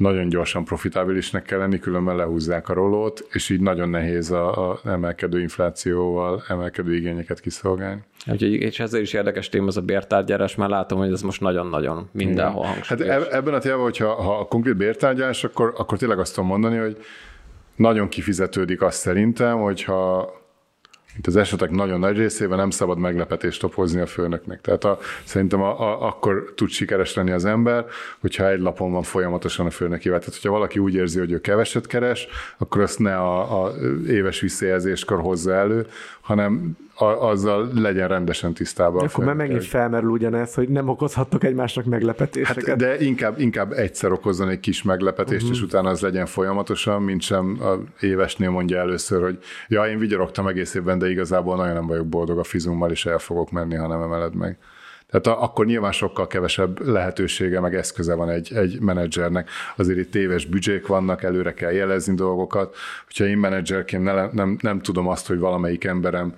nagyon gyorsan profitábilisnek kell lenni, különben lehúzzák a rolót, és így nagyon nehéz a, a emelkedő inflációval emelkedő igényeket kiszolgálni. Úgyhogy, és ezért is érdekes téma az a bértárgyárás, mert látom, hogy ez most nagyon-nagyon mindenhol hangsúlyos. Hát ebben a témában, hogyha ha a konkrét bértárgyás, akkor, akkor tényleg azt tudom mondani, hogy nagyon kifizetődik azt szerintem, hogyha itt az esetek nagyon nagy részében nem szabad meglepetést okozni a főnöknek. Tehát a, szerintem a, a, akkor tud sikeres lenni az ember, hogyha egy lapon van folyamatosan a főnökével. Tehát, hogyha valaki úgy érzi, hogy ő keveset keres, akkor azt ne a, a éves visszajelzéskor hozza elő, hanem a, azzal legyen rendesen tisztában. Akkor már megint felmerül ugyanez, hogy nem okozhattok egymásnak meglepetéseket. Hát, de inkább, inkább egyszer okozzon egy kis meglepetést, uh-huh. és utána az legyen folyamatosan, mint sem a évesnél mondja először, hogy ja, én vigyorogtam egész évben, de igazából nagyon nem vagyok boldog a fizummal, és el fogok menni, ha nem emeled meg. Tehát akkor nyilván sokkal kevesebb lehetősége, meg eszköze van egy, egy menedzsernek. Azért itt téves büdzsék vannak, előre kell jelezni dolgokat. Hogyha én menedzserként nem, nem, nem tudom azt, hogy valamelyik emberem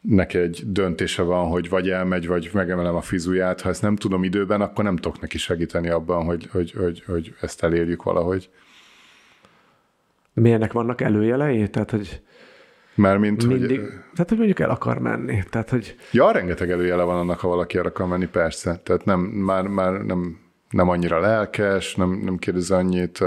neki egy döntése van, hogy vagy elmegy, vagy megemelem a fizuját. Ha ezt nem tudom időben, akkor nem tudok neki segíteni abban, hogy, hogy, hogy, hogy ezt elérjük valahogy. Milyenek vannak előjelei? Tehát, hogy Mármint, mindig, hogy... Tehát, hogy mondjuk el akar menni. Tehát, hogy... Ja, rengeteg előjele van annak, ha valaki el akar menni, persze. Tehát nem, már, már nem, nem annyira lelkes, nem, nem kérdez annyit,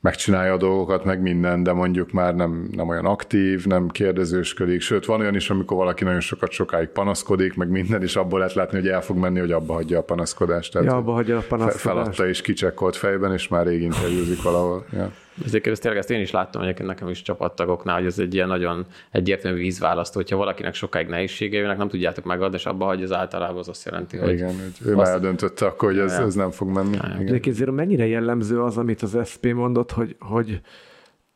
megcsinálja a dolgokat, meg minden, de mondjuk már nem, nem olyan aktív, nem kérdezősködik, sőt van olyan is, amikor valaki nagyon sokat sokáig panaszkodik, meg minden, és abból lehet látni, hogy el fog menni, hogy abba hagyja a panaszkodást. Tehát ja, abba hagyja a panaszkodást. Feladta és kicsekkolt fejben, és már rég interjúzik valahol. Ja. Ezért ezt tényleg ezt én is láttam hogy nekem is csapattagoknál, hogy ez egy ilyen nagyon egyértelmű vízválasztó, hogyha valakinek sokáig nehézsége jönnek, nem tudjátok megadni, és abba hagyja az általában az azt jelenti, hogy... Igen, hogy ő már eldöntötte akkor, hogy ez, ez nem fog menni. Egyébként mennyire jellemző az, amit az SP mondott, hogy, hogy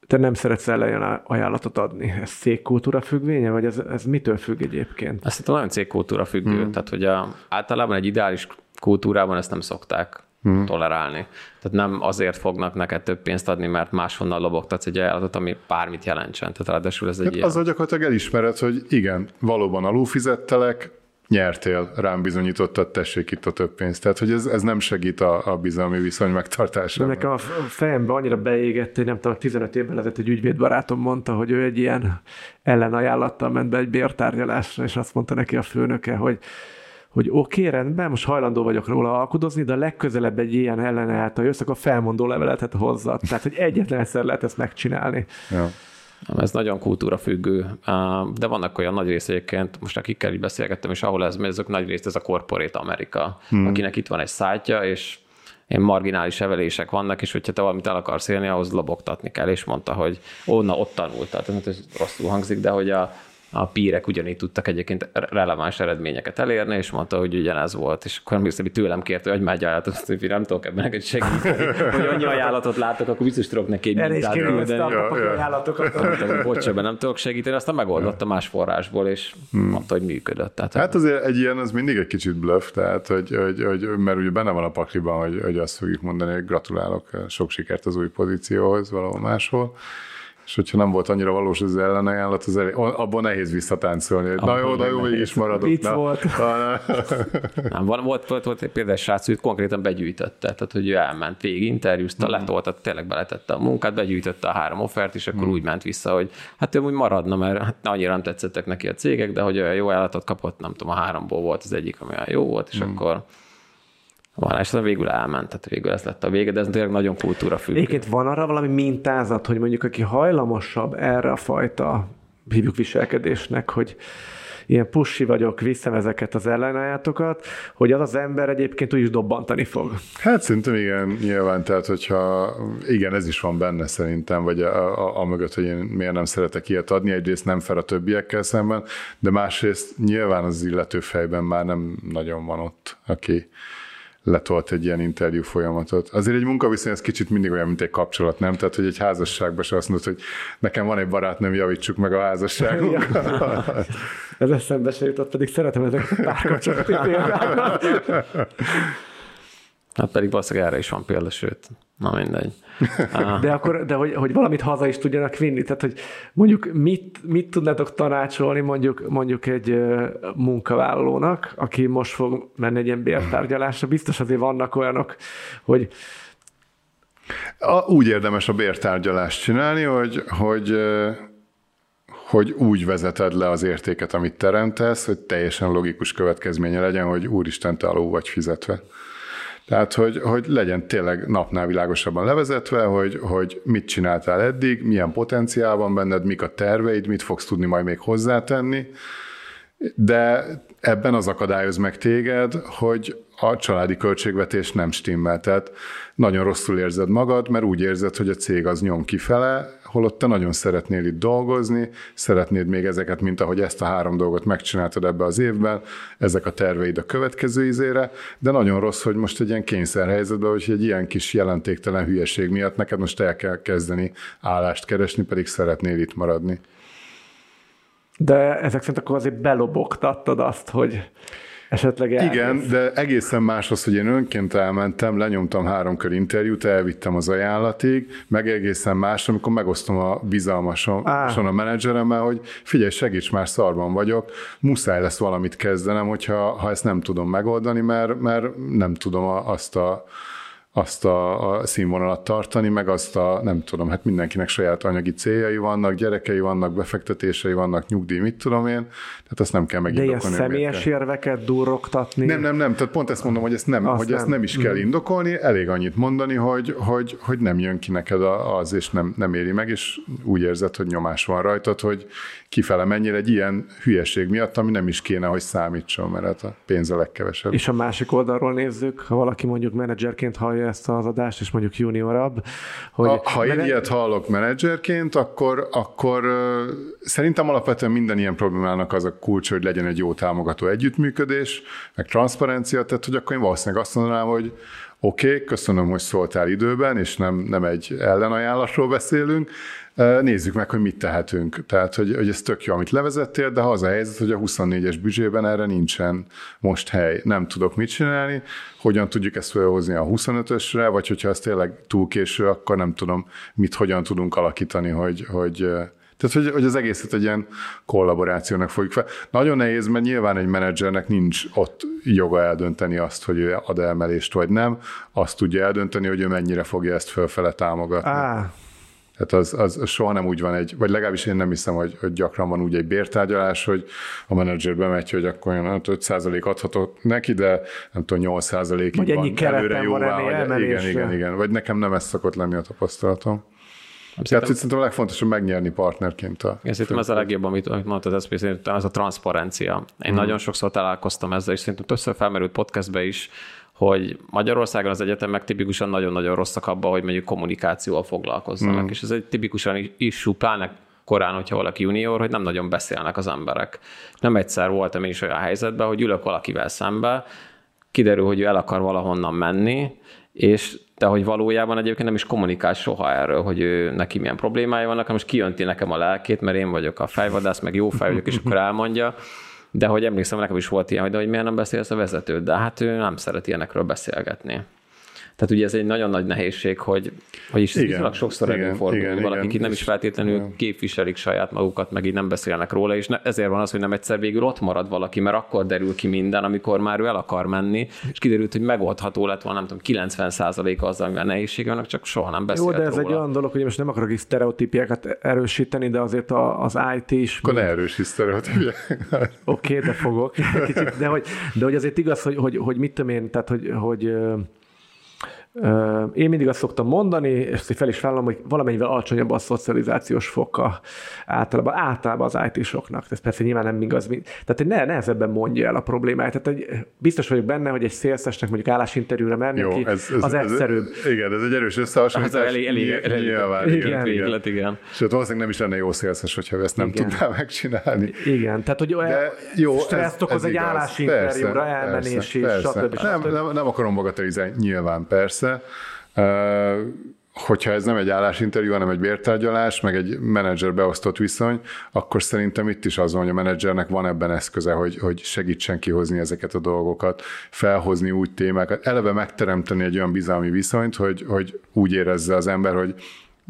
te nem szeretsz ellen ajánlatot adni. Ez cégkultúra függvénye, vagy ez, ez mitől függ egyébként? Ezt nagyon cégkultúra függő. Hmm. Tehát, hogy a, általában egy ideális kultúrában ezt nem szokták hmm. tolerálni. Tehát nem azért fognak neked több pénzt adni, mert máshonnan lobogtatsz egy ajánlatot, ami bármit jelentsen. Tehát ráadásul ez egy hát ilyen... Az, hogy gyakorlatilag elismered, hogy igen, valóban alulfizettelek, nyertél, rám bizonyítottad, tessék itt a több pénzt. Tehát, hogy ez, ez nem segít a, a bizalmi viszony megtartásában. Nekem a fejembe annyira beégett, hogy nem tudom, 15 évvel ezelőtt egy ügyvédbarátom mondta, hogy ő egy ilyen ellenajánlattal ment be egy bértárgyalásra, és azt mondta neki a főnöke, hogy hogy oké, okay, rendben, most hajlandó vagyok róla alkudozni, de a legközelebb egy ilyen ellenáltal jössz, akkor felmondó levelet hozzá. Tehát, hogy egyetlen egyszer lehet ezt megcsinálni. Ja. Ez nagyon kultúra függő, de vannak olyan nagy rész egyébként, most akikkel így beszélgettem, és ahol ez, ezek nagy részt ez a corporate Amerika, hmm. akinek itt van egy szájtja, és ilyen marginális evelések vannak, és hogyha te valamit el akarsz élni, ahhoz lobogtatni kell, és mondta, hogy ó, na, ott tanultad, tehát ez rosszul hangzik, de hogy a, a pírek ugyanígy tudtak egyébként releváns eredményeket elérni, és mondta, hogy ugyanez volt. És akkor hogy tőlem kérte, hogy már egy ajánlatot, hogy nem tudok ebben neked segíteni, hogy annyi ajánlatot látok, akkor biztos tudok neki egy mintát küldeni. Ajánlatokat. Bocs, ebben nem tudok segíteni, aztán megoldotta más forrásból, és hmm. mondta, hogy működött. Tehát, hát azért egy ilyen az mindig egy kicsit bluff, tehát, hogy, hogy, hogy mert ugye benne van a pakliban, hogy, hogy azt fogjuk mondani, hogy gratulálok, sok sikert az új pozícióhoz valahol máshol és hogyha nem volt annyira valós az ellenajánlat, az elég, abban nehéz visszatáncolni. Hogy na jó, na jó, mégis maradok. Vicc volt. nem, volt, volt, volt, volt egy például srác, hogy konkrétan begyűjtötte, tehát hogy ő elment, végig interjúzta, mm. letolta, tényleg beletette a munkát, begyűjtötte a három offert, és akkor mm. úgy ment vissza, hogy hát ő úgy maradna, mert hát annyira nem tetszettek neki a cégek, de hogy olyan jó állatot kapott, nem tudom, a háromból volt az egyik, ami olyan jó volt, és mm. akkor van, és végül elment, tehát végül ez lett a vége, de ez tényleg nagyon kultúra függő. Egyébként van arra valami mintázat, hogy mondjuk aki hajlamosabb erre a fajta hívjuk viselkedésnek, hogy ilyen pussi vagyok, viszem ezeket az ellenállatokat, hogy az az ember egyébként úgy is dobbantani fog. Hát szerintem igen, nyilván, tehát hogyha igen, ez is van benne szerintem, vagy a, a, a mögött, hogy én miért nem szeretek ilyet adni, egyrészt nem fel a többiekkel szemben, de másrészt nyilván az illető fejben már nem nagyon van ott, aki letolt egy ilyen interjú folyamatot. Azért egy munkaviszony ez kicsit mindig olyan, mint egy kapcsolat, nem? Tehát, hogy egy házasságban se azt mondod, hogy nekem van egy barátnőm, javítsuk meg a házasságunkat. Ja. ez eszembe se jutott, pedig szeretem ezeket a párkapcsolati példákat. Hát pedig valószínűleg erre is van példa, sőt, na mindegy. De akkor, de hogy, hogy valamit haza is tudjanak vinni, tehát hogy mondjuk mit, mit tudnátok tanácsolni mondjuk, mondjuk egy munkavállalónak, aki most fog menni egy ilyen bértárgyalásra, biztos azért vannak olyanok, hogy a, úgy érdemes a bértárgyalást csinálni, hogy, hogy hogy úgy vezeted le az értéket, amit teremtesz, hogy teljesen logikus következménye legyen, hogy úristen, te alul vagy fizetve. Tehát, hogy, hogy legyen tényleg napnál világosabban levezetve, hogy, hogy mit csináltál eddig, milyen potenciál van benned, mik a terveid, mit fogsz tudni majd még hozzátenni, de ebben az akadályoz meg téged, hogy a családi költségvetés nem stimmel. Tehát nagyon rosszul érzed magad, mert úgy érzed, hogy a cég az nyom kifele, holott te nagyon szeretnél itt dolgozni, szeretnéd még ezeket, mint ahogy ezt a három dolgot megcsináltad ebbe az évben, ezek a terveid a következő izére, de nagyon rossz, hogy most egy ilyen kényszerhelyzetben, hogy egy ilyen kis jelentéktelen hülyeség miatt neked most el kell kezdeni állást keresni, pedig szeretnél itt maradni. De ezek szerint akkor azért belobogtattad azt, hogy esetleg elmész. Igen, de egészen más az, hogy én önként elmentem, lenyomtam három kör interjút, elvittem az ajánlatig, meg egészen más, amikor megosztom a bizalmason a menedzseremmel, hogy figyelj, segíts, már szarban vagyok, muszáj lesz valamit kezdenem, hogyha ha ezt nem tudom megoldani, mert, mert nem tudom azt a azt a, a színvonalat tartani, meg azt a, nem tudom, hát mindenkinek saját anyagi céljai vannak, gyerekei vannak, befektetései vannak, nyugdíj, mit tudom én, tehát azt nem kell megindokolni. De ilyen személyes érveket durrogtatni? Nem, nem, nem, tehát pont ezt mondom, hogy ezt nem, azt hogy nem. ezt nem is kell mm. indokolni, elég annyit mondani, hogy, hogy, hogy nem jön ki neked az, és nem, nem éri meg, és úgy érzed, hogy nyomás van rajtad, hogy kifele mennyire egy ilyen hülyeség miatt, ami nem is kéne, hogy számítson, mert hát a pénz a legkevesebb. És a másik oldalról nézzük, ha valaki mondjuk menedzserként hallja ezt az adást, és mondjuk juniorabb, hogy... Ha, ha én ilyet hallok menedzserként, akkor, akkor szerintem alapvetően minden ilyen problémának az a kulcs, hogy legyen egy jó támogató együttműködés, meg transzparencia, tehát hogy akkor én valószínűleg azt mondanám, hogy oké, okay, köszönöm, hogy szóltál időben, és nem, nem egy ellenajánlatról beszélünk, nézzük meg, hogy mit tehetünk. Tehát, hogy, hogy ez tök jó, amit levezettél, de ha az a helyzet, hogy a 24-es büdzsében erre nincsen most hely, nem tudok mit csinálni, hogyan tudjuk ezt felhozni a 25-ösre, vagy hogyha ez tényleg túl késő, akkor nem tudom, mit hogyan tudunk alakítani, hogy, hogy tehát, hogy, hogy az egészet egy ilyen kollaborációnak fogjuk fel. Nagyon nehéz, mert nyilván egy menedzsernek nincs ott joga eldönteni azt, hogy ő ad emelést vagy nem. Azt tudja eldönteni, hogy ő mennyire fogja ezt fölfele támogatni. Ah. Tehát az, az soha nem úgy van egy, vagy legalábbis én nem hiszem, hogy, hogy gyakran van úgy egy bértárgyalás, hogy a menedzser bemegy, hogy akkor olyan 5% adhatok neki, de nem tudom, 8%-ig van előre jóvá. Vagy, igen, igen, igen. Vagy nekem nem ez szokott lenni a tapasztalatom. Tehát szerintem a legfontosabb megnyerni partnerként a... Igen, szerintem ez a legjobb, amit, amit mondtad, ez, ez a transzparencia. Én hmm. nagyon sokszor találkoztam ezzel, és szerintem többször felmerült podcastbe is, hogy Magyarországon az egyetemek tipikusan nagyon-nagyon rosszak abban, hogy mondjuk kommunikációval foglalkozzanak, mm. és ez egy tipikusan issue, pláne korán, hogyha valaki junior, hogy nem nagyon beszélnek az emberek. Nem egyszer voltam én is olyan helyzetben, hogy ülök valakivel szembe, kiderül, hogy ő el akar valahonnan menni, és de hogy valójában egyébként nem is kommunikál soha erről, hogy ő, neki milyen problémái vannak, most kijönti nekem a lelkét, mert én vagyok a fejvadász, meg jó fej vagyok, és akkor elmondja, de hogy emlékszem, nekem is volt ilyen, hogy, de hogy miért nem beszélsz a vezetőd, de hát ő nem szeret ilyenekről beszélgetni. Tehát ugye ez egy nagyon nagy nehézség, hogy, hogy is igen, sokszor előfordul, igen, valakik igen, nem is feltétlenül igen. képviselik saját magukat, meg így nem beszélnek róla, és ne, ezért van az, hogy nem egyszer végül ott marad valaki, mert akkor derül ki minden, amikor már ő el akar menni, és kiderült, hogy megoldható lett volna, nem tudom, 90 az, amivel nehézség vannak, csak soha nem beszélt Jó, de ez róla. egy olyan dolog, hogy most nem akarok is sztereotípiákat erősíteni, de azért az IT is... Akkor ne erősíts sztereotípiákat. Oké, okay, de fogok. Kicsit, de, hogy, de hogy azért igaz, hogy, hogy, hogy mit tudom én, tehát hogy, hogy én mindig azt szoktam mondani, és ezt fel is vállalom, hogy valamennyivel alacsonyabb a szocializációs foka általában, általában az IT-soknak. Ez persze nyilván nem igaz. Tehát hogy ne, nehezebben mondja el a problémáját. Tehát egy, biztos vagyok benne, hogy egy szélszesnek mondjuk állásinterjúra menni, Jó, ki, ez, ez, az ez, egyszerűbb. Ez, igen, ez egy erős összehasonlítás. Az elég, elég, elég, nyilván, igen, igen, igen. Véglet, igen. Sőt, valószínűleg nem is lenne jó szélszes, hogyha ezt nem igen. tudná megcsinálni. Igen, tehát hogy De jó, stresszt okoz egy állásinterjúra, elmenés és stb. Nem, nem, nem akarom bagatelizálni, nyilván persze, persze. Hogyha ez nem egy állásinterjú, hanem egy bértárgyalás, meg egy menedzser beosztott viszony, akkor szerintem itt is az van, hogy a menedzsernek van ebben eszköze, hogy, hogy segítsen kihozni ezeket a dolgokat, felhozni úgy témákat, eleve megteremteni egy olyan bizalmi viszonyt, hogy, hogy úgy érezze az ember, hogy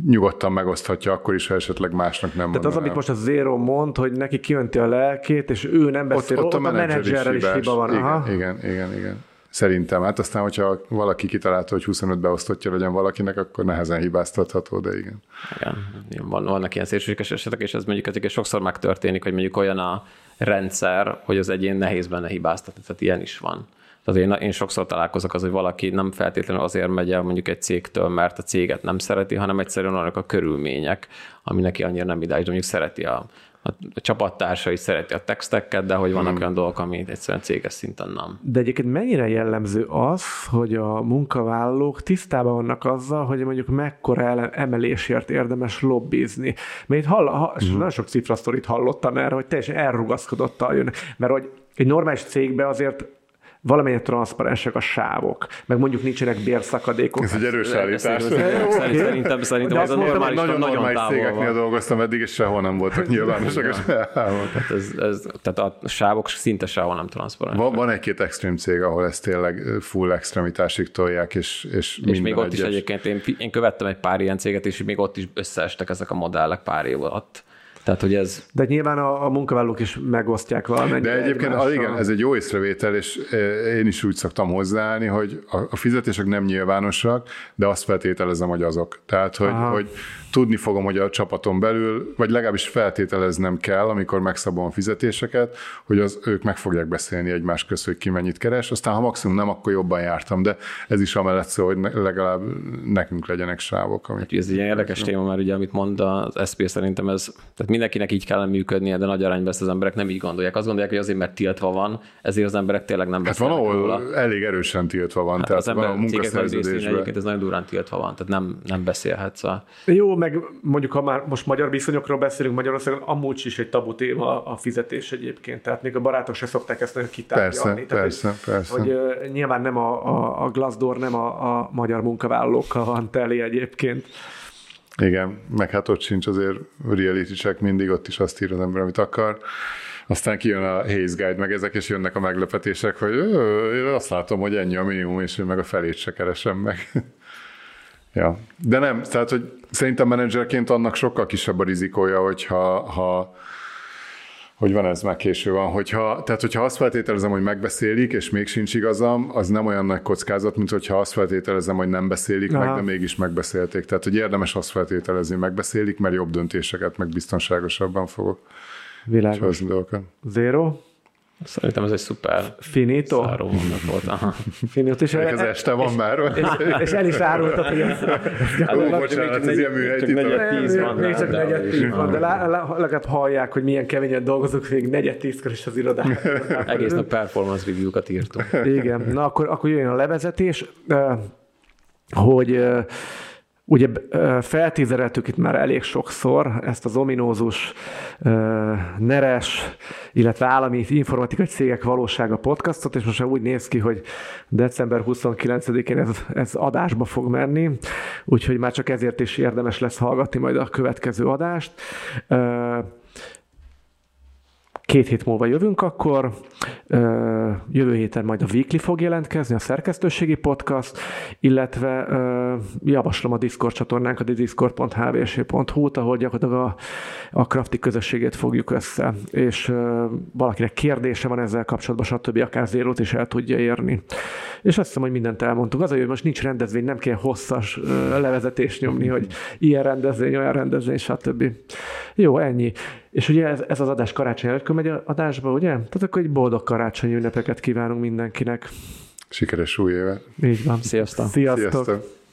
nyugodtan megoszthatja akkor is, ha esetleg másnak nem Tehát az, amit most a Zero mond, hogy neki kijönti a lelkét, és ő nem beszél, ott, ott, ott a, a menedzserrel is, is hiba van. Igen, Aha. igen, igen, igen. Szerintem. Hát aztán, hogyha valaki kitalálta, hogy 25 beosztottja legyen valakinek, akkor nehezen hibáztatható, de igen. Igen, van, vannak ilyen szélsőséges esetek, és ez mondjuk ezeket sokszor megtörténik, hogy mondjuk olyan a rendszer, hogy az egyén nehéz benne hibáztatni, tehát ilyen is van. Tehát én, én sokszor találkozok az, hogy valaki nem feltétlenül azért megy el mondjuk egy cégtől, mert a céget nem szereti, hanem egyszerűen annak a körülmények, ami neki annyira nem ideális, de mondjuk szereti a a csapattársa is szereti a texteket, de hogy vannak hmm. olyan dolgok, amit egyszerűen céges szinten nem. De egyébként mennyire jellemző az, hogy a munkavállalók tisztában vannak azzal, hogy mondjuk mekkora emelésért érdemes lobbizni. Mert itt hall, ha, hmm. nagyon sok cifrasztorit hallottam erre, hogy teljesen elrugaszkodottal jön. Mert hogy egy normális cégbe azért valamilyen transzparensek a sávok, meg mondjuk nincsenek bérszakadékok. Ez egy erős állítás. Szerintem, szerintem az a normális, nagyon, nagyon normális cégeknél dolgoztam eddig, és sehol nem voltak nyilvánosak a sávok. Tehát, ez, ez, tehát a sávok szinte sehol nem transzparens. Van, van egy-két extrém cég, ahol ezt tényleg full extremitásig tolják, és, és, és még ott egyes. is egyébként, én, én követtem egy pár ilyen céget, és még ott is összeestek ezek a modellek pár év alatt. Tehát, hogy ez... De nyilván a, a munkavállalók is megosztják valamennyire. De egyébként, egymással. igen, ez egy jó észrevétel, és eh, én is úgy szoktam hozzáállni, hogy a, a fizetések nem nyilvánosak, de azt feltételezem, hogy azok. Tehát, hogy, hogy tudni fogom, hogy a csapaton belül, vagy legalábbis feltételeznem kell, amikor megszabom a fizetéseket, hogy az, ők meg fogják beszélni egymás közt, hogy ki mennyit keres, aztán ha maximum nem, akkor jobban jártam, de ez is amellett szó, hogy legalább nekünk legyenek sávok. Amit... Hát, ez egy ilyen érdekes téma, mert ugye, amit mond az SP szerintem ez, tehát mindenkinek így kellene működnie, de nagy arányban ezt az emberek nem így gondolják. Azt gondolják, hogy azért, mert tiltva van, ezért az emberek tényleg nem Hát van, beszélnek ahol róla. elég erősen tiltva van, Hát tehát az ember van a munkaszerződésben. egyébként ez nagyon durán tiltva van, tehát nem, nem beszélhetsz a... Jó, meg mondjuk, ha már most magyar viszonyokról beszélünk Magyarországon, amúgy is egy tabu téma a fizetés egyébként. Tehát még a barátok se szokták ezt nagyon kitárgyalni. Persze, Tehát, persze, hogy, persze. Hogy uh, nyilván nem a, a, a Glassdoor, nem a, a magyar munkavállalókkal van teli egyébként. Igen, meg hát ott sincs azért reality check mindig, ott is azt ír az ember, amit akar. Aztán kijön a Haze Guide, meg ezek, és jönnek a meglepetések, hogy "Ö, azt látom, hogy ennyi a minimum, és én meg a felét se keresem meg. Ja. De nem, tehát, hogy szerintem menedzserként annak sokkal kisebb a rizikója, hogyha ha, hogy van ez, már késő van, hogyha, tehát hogyha azt feltételezem, hogy megbeszélik, és még sincs igazam, az nem olyan nagy kockázat, mint hogyha azt feltételezem, hogy nem beszélik Aha. meg, de mégis megbeszélték. Tehát, hogy érdemes azt feltételezni, megbeszélik, mert jobb döntéseket, meg biztonságosabban fogok Világos. Zero. Szerintem ez egy szuper Finito. záró mondat volt. Aha. Finito. És, Ez este van már. és el is árultad, hogy ez, ez Ó, bocsánat, ez ilyen műhely csak negyed tíz van. Még csak de- negyed tíz van, de lá, lá, legalább hallják, hogy milyen keményen dolgozunk, még negyed tízkor is az irodában. Egész nap performance review-kat írtunk. Igen, na akkor, akkor jöjjön a levezetés, hogy ugye feltézereltük itt már elég sokszor ezt az ominózus neres, illetve állami informatikai cégek valósága podcastot, és most már úgy néz ki, hogy december 29-én ez, ez adásba fog menni, úgyhogy már csak ezért is érdemes lesz hallgatni majd a következő adást. Két hét múlva jövünk akkor, jövő héten majd a Weekly fog jelentkezni, a szerkesztőségi podcast, illetve javaslom a Discord csatornánkat, a discord.hvs.hu-t, ahol gyakorlatilag a, a crafti közösségét fogjuk össze, és valakinek kérdése van ezzel kapcsolatban, stb. akár zérót is el tudja érni. És azt hiszem, hogy mindent elmondtuk. Az hogy most nincs rendezvény, nem kell hosszas ö, levezetést nyomni, hogy ilyen rendezvény, olyan rendezvény, stb. Jó, ennyi. És ugye ez, ez az adás karácsony előtt megy a adásba, ugye? Tehát akkor egy boldog karácsonyi ünnepeket kívánunk mindenkinek. Sikeres új évet. Így van. Sziasztok! Sziasztok! Sziasztok!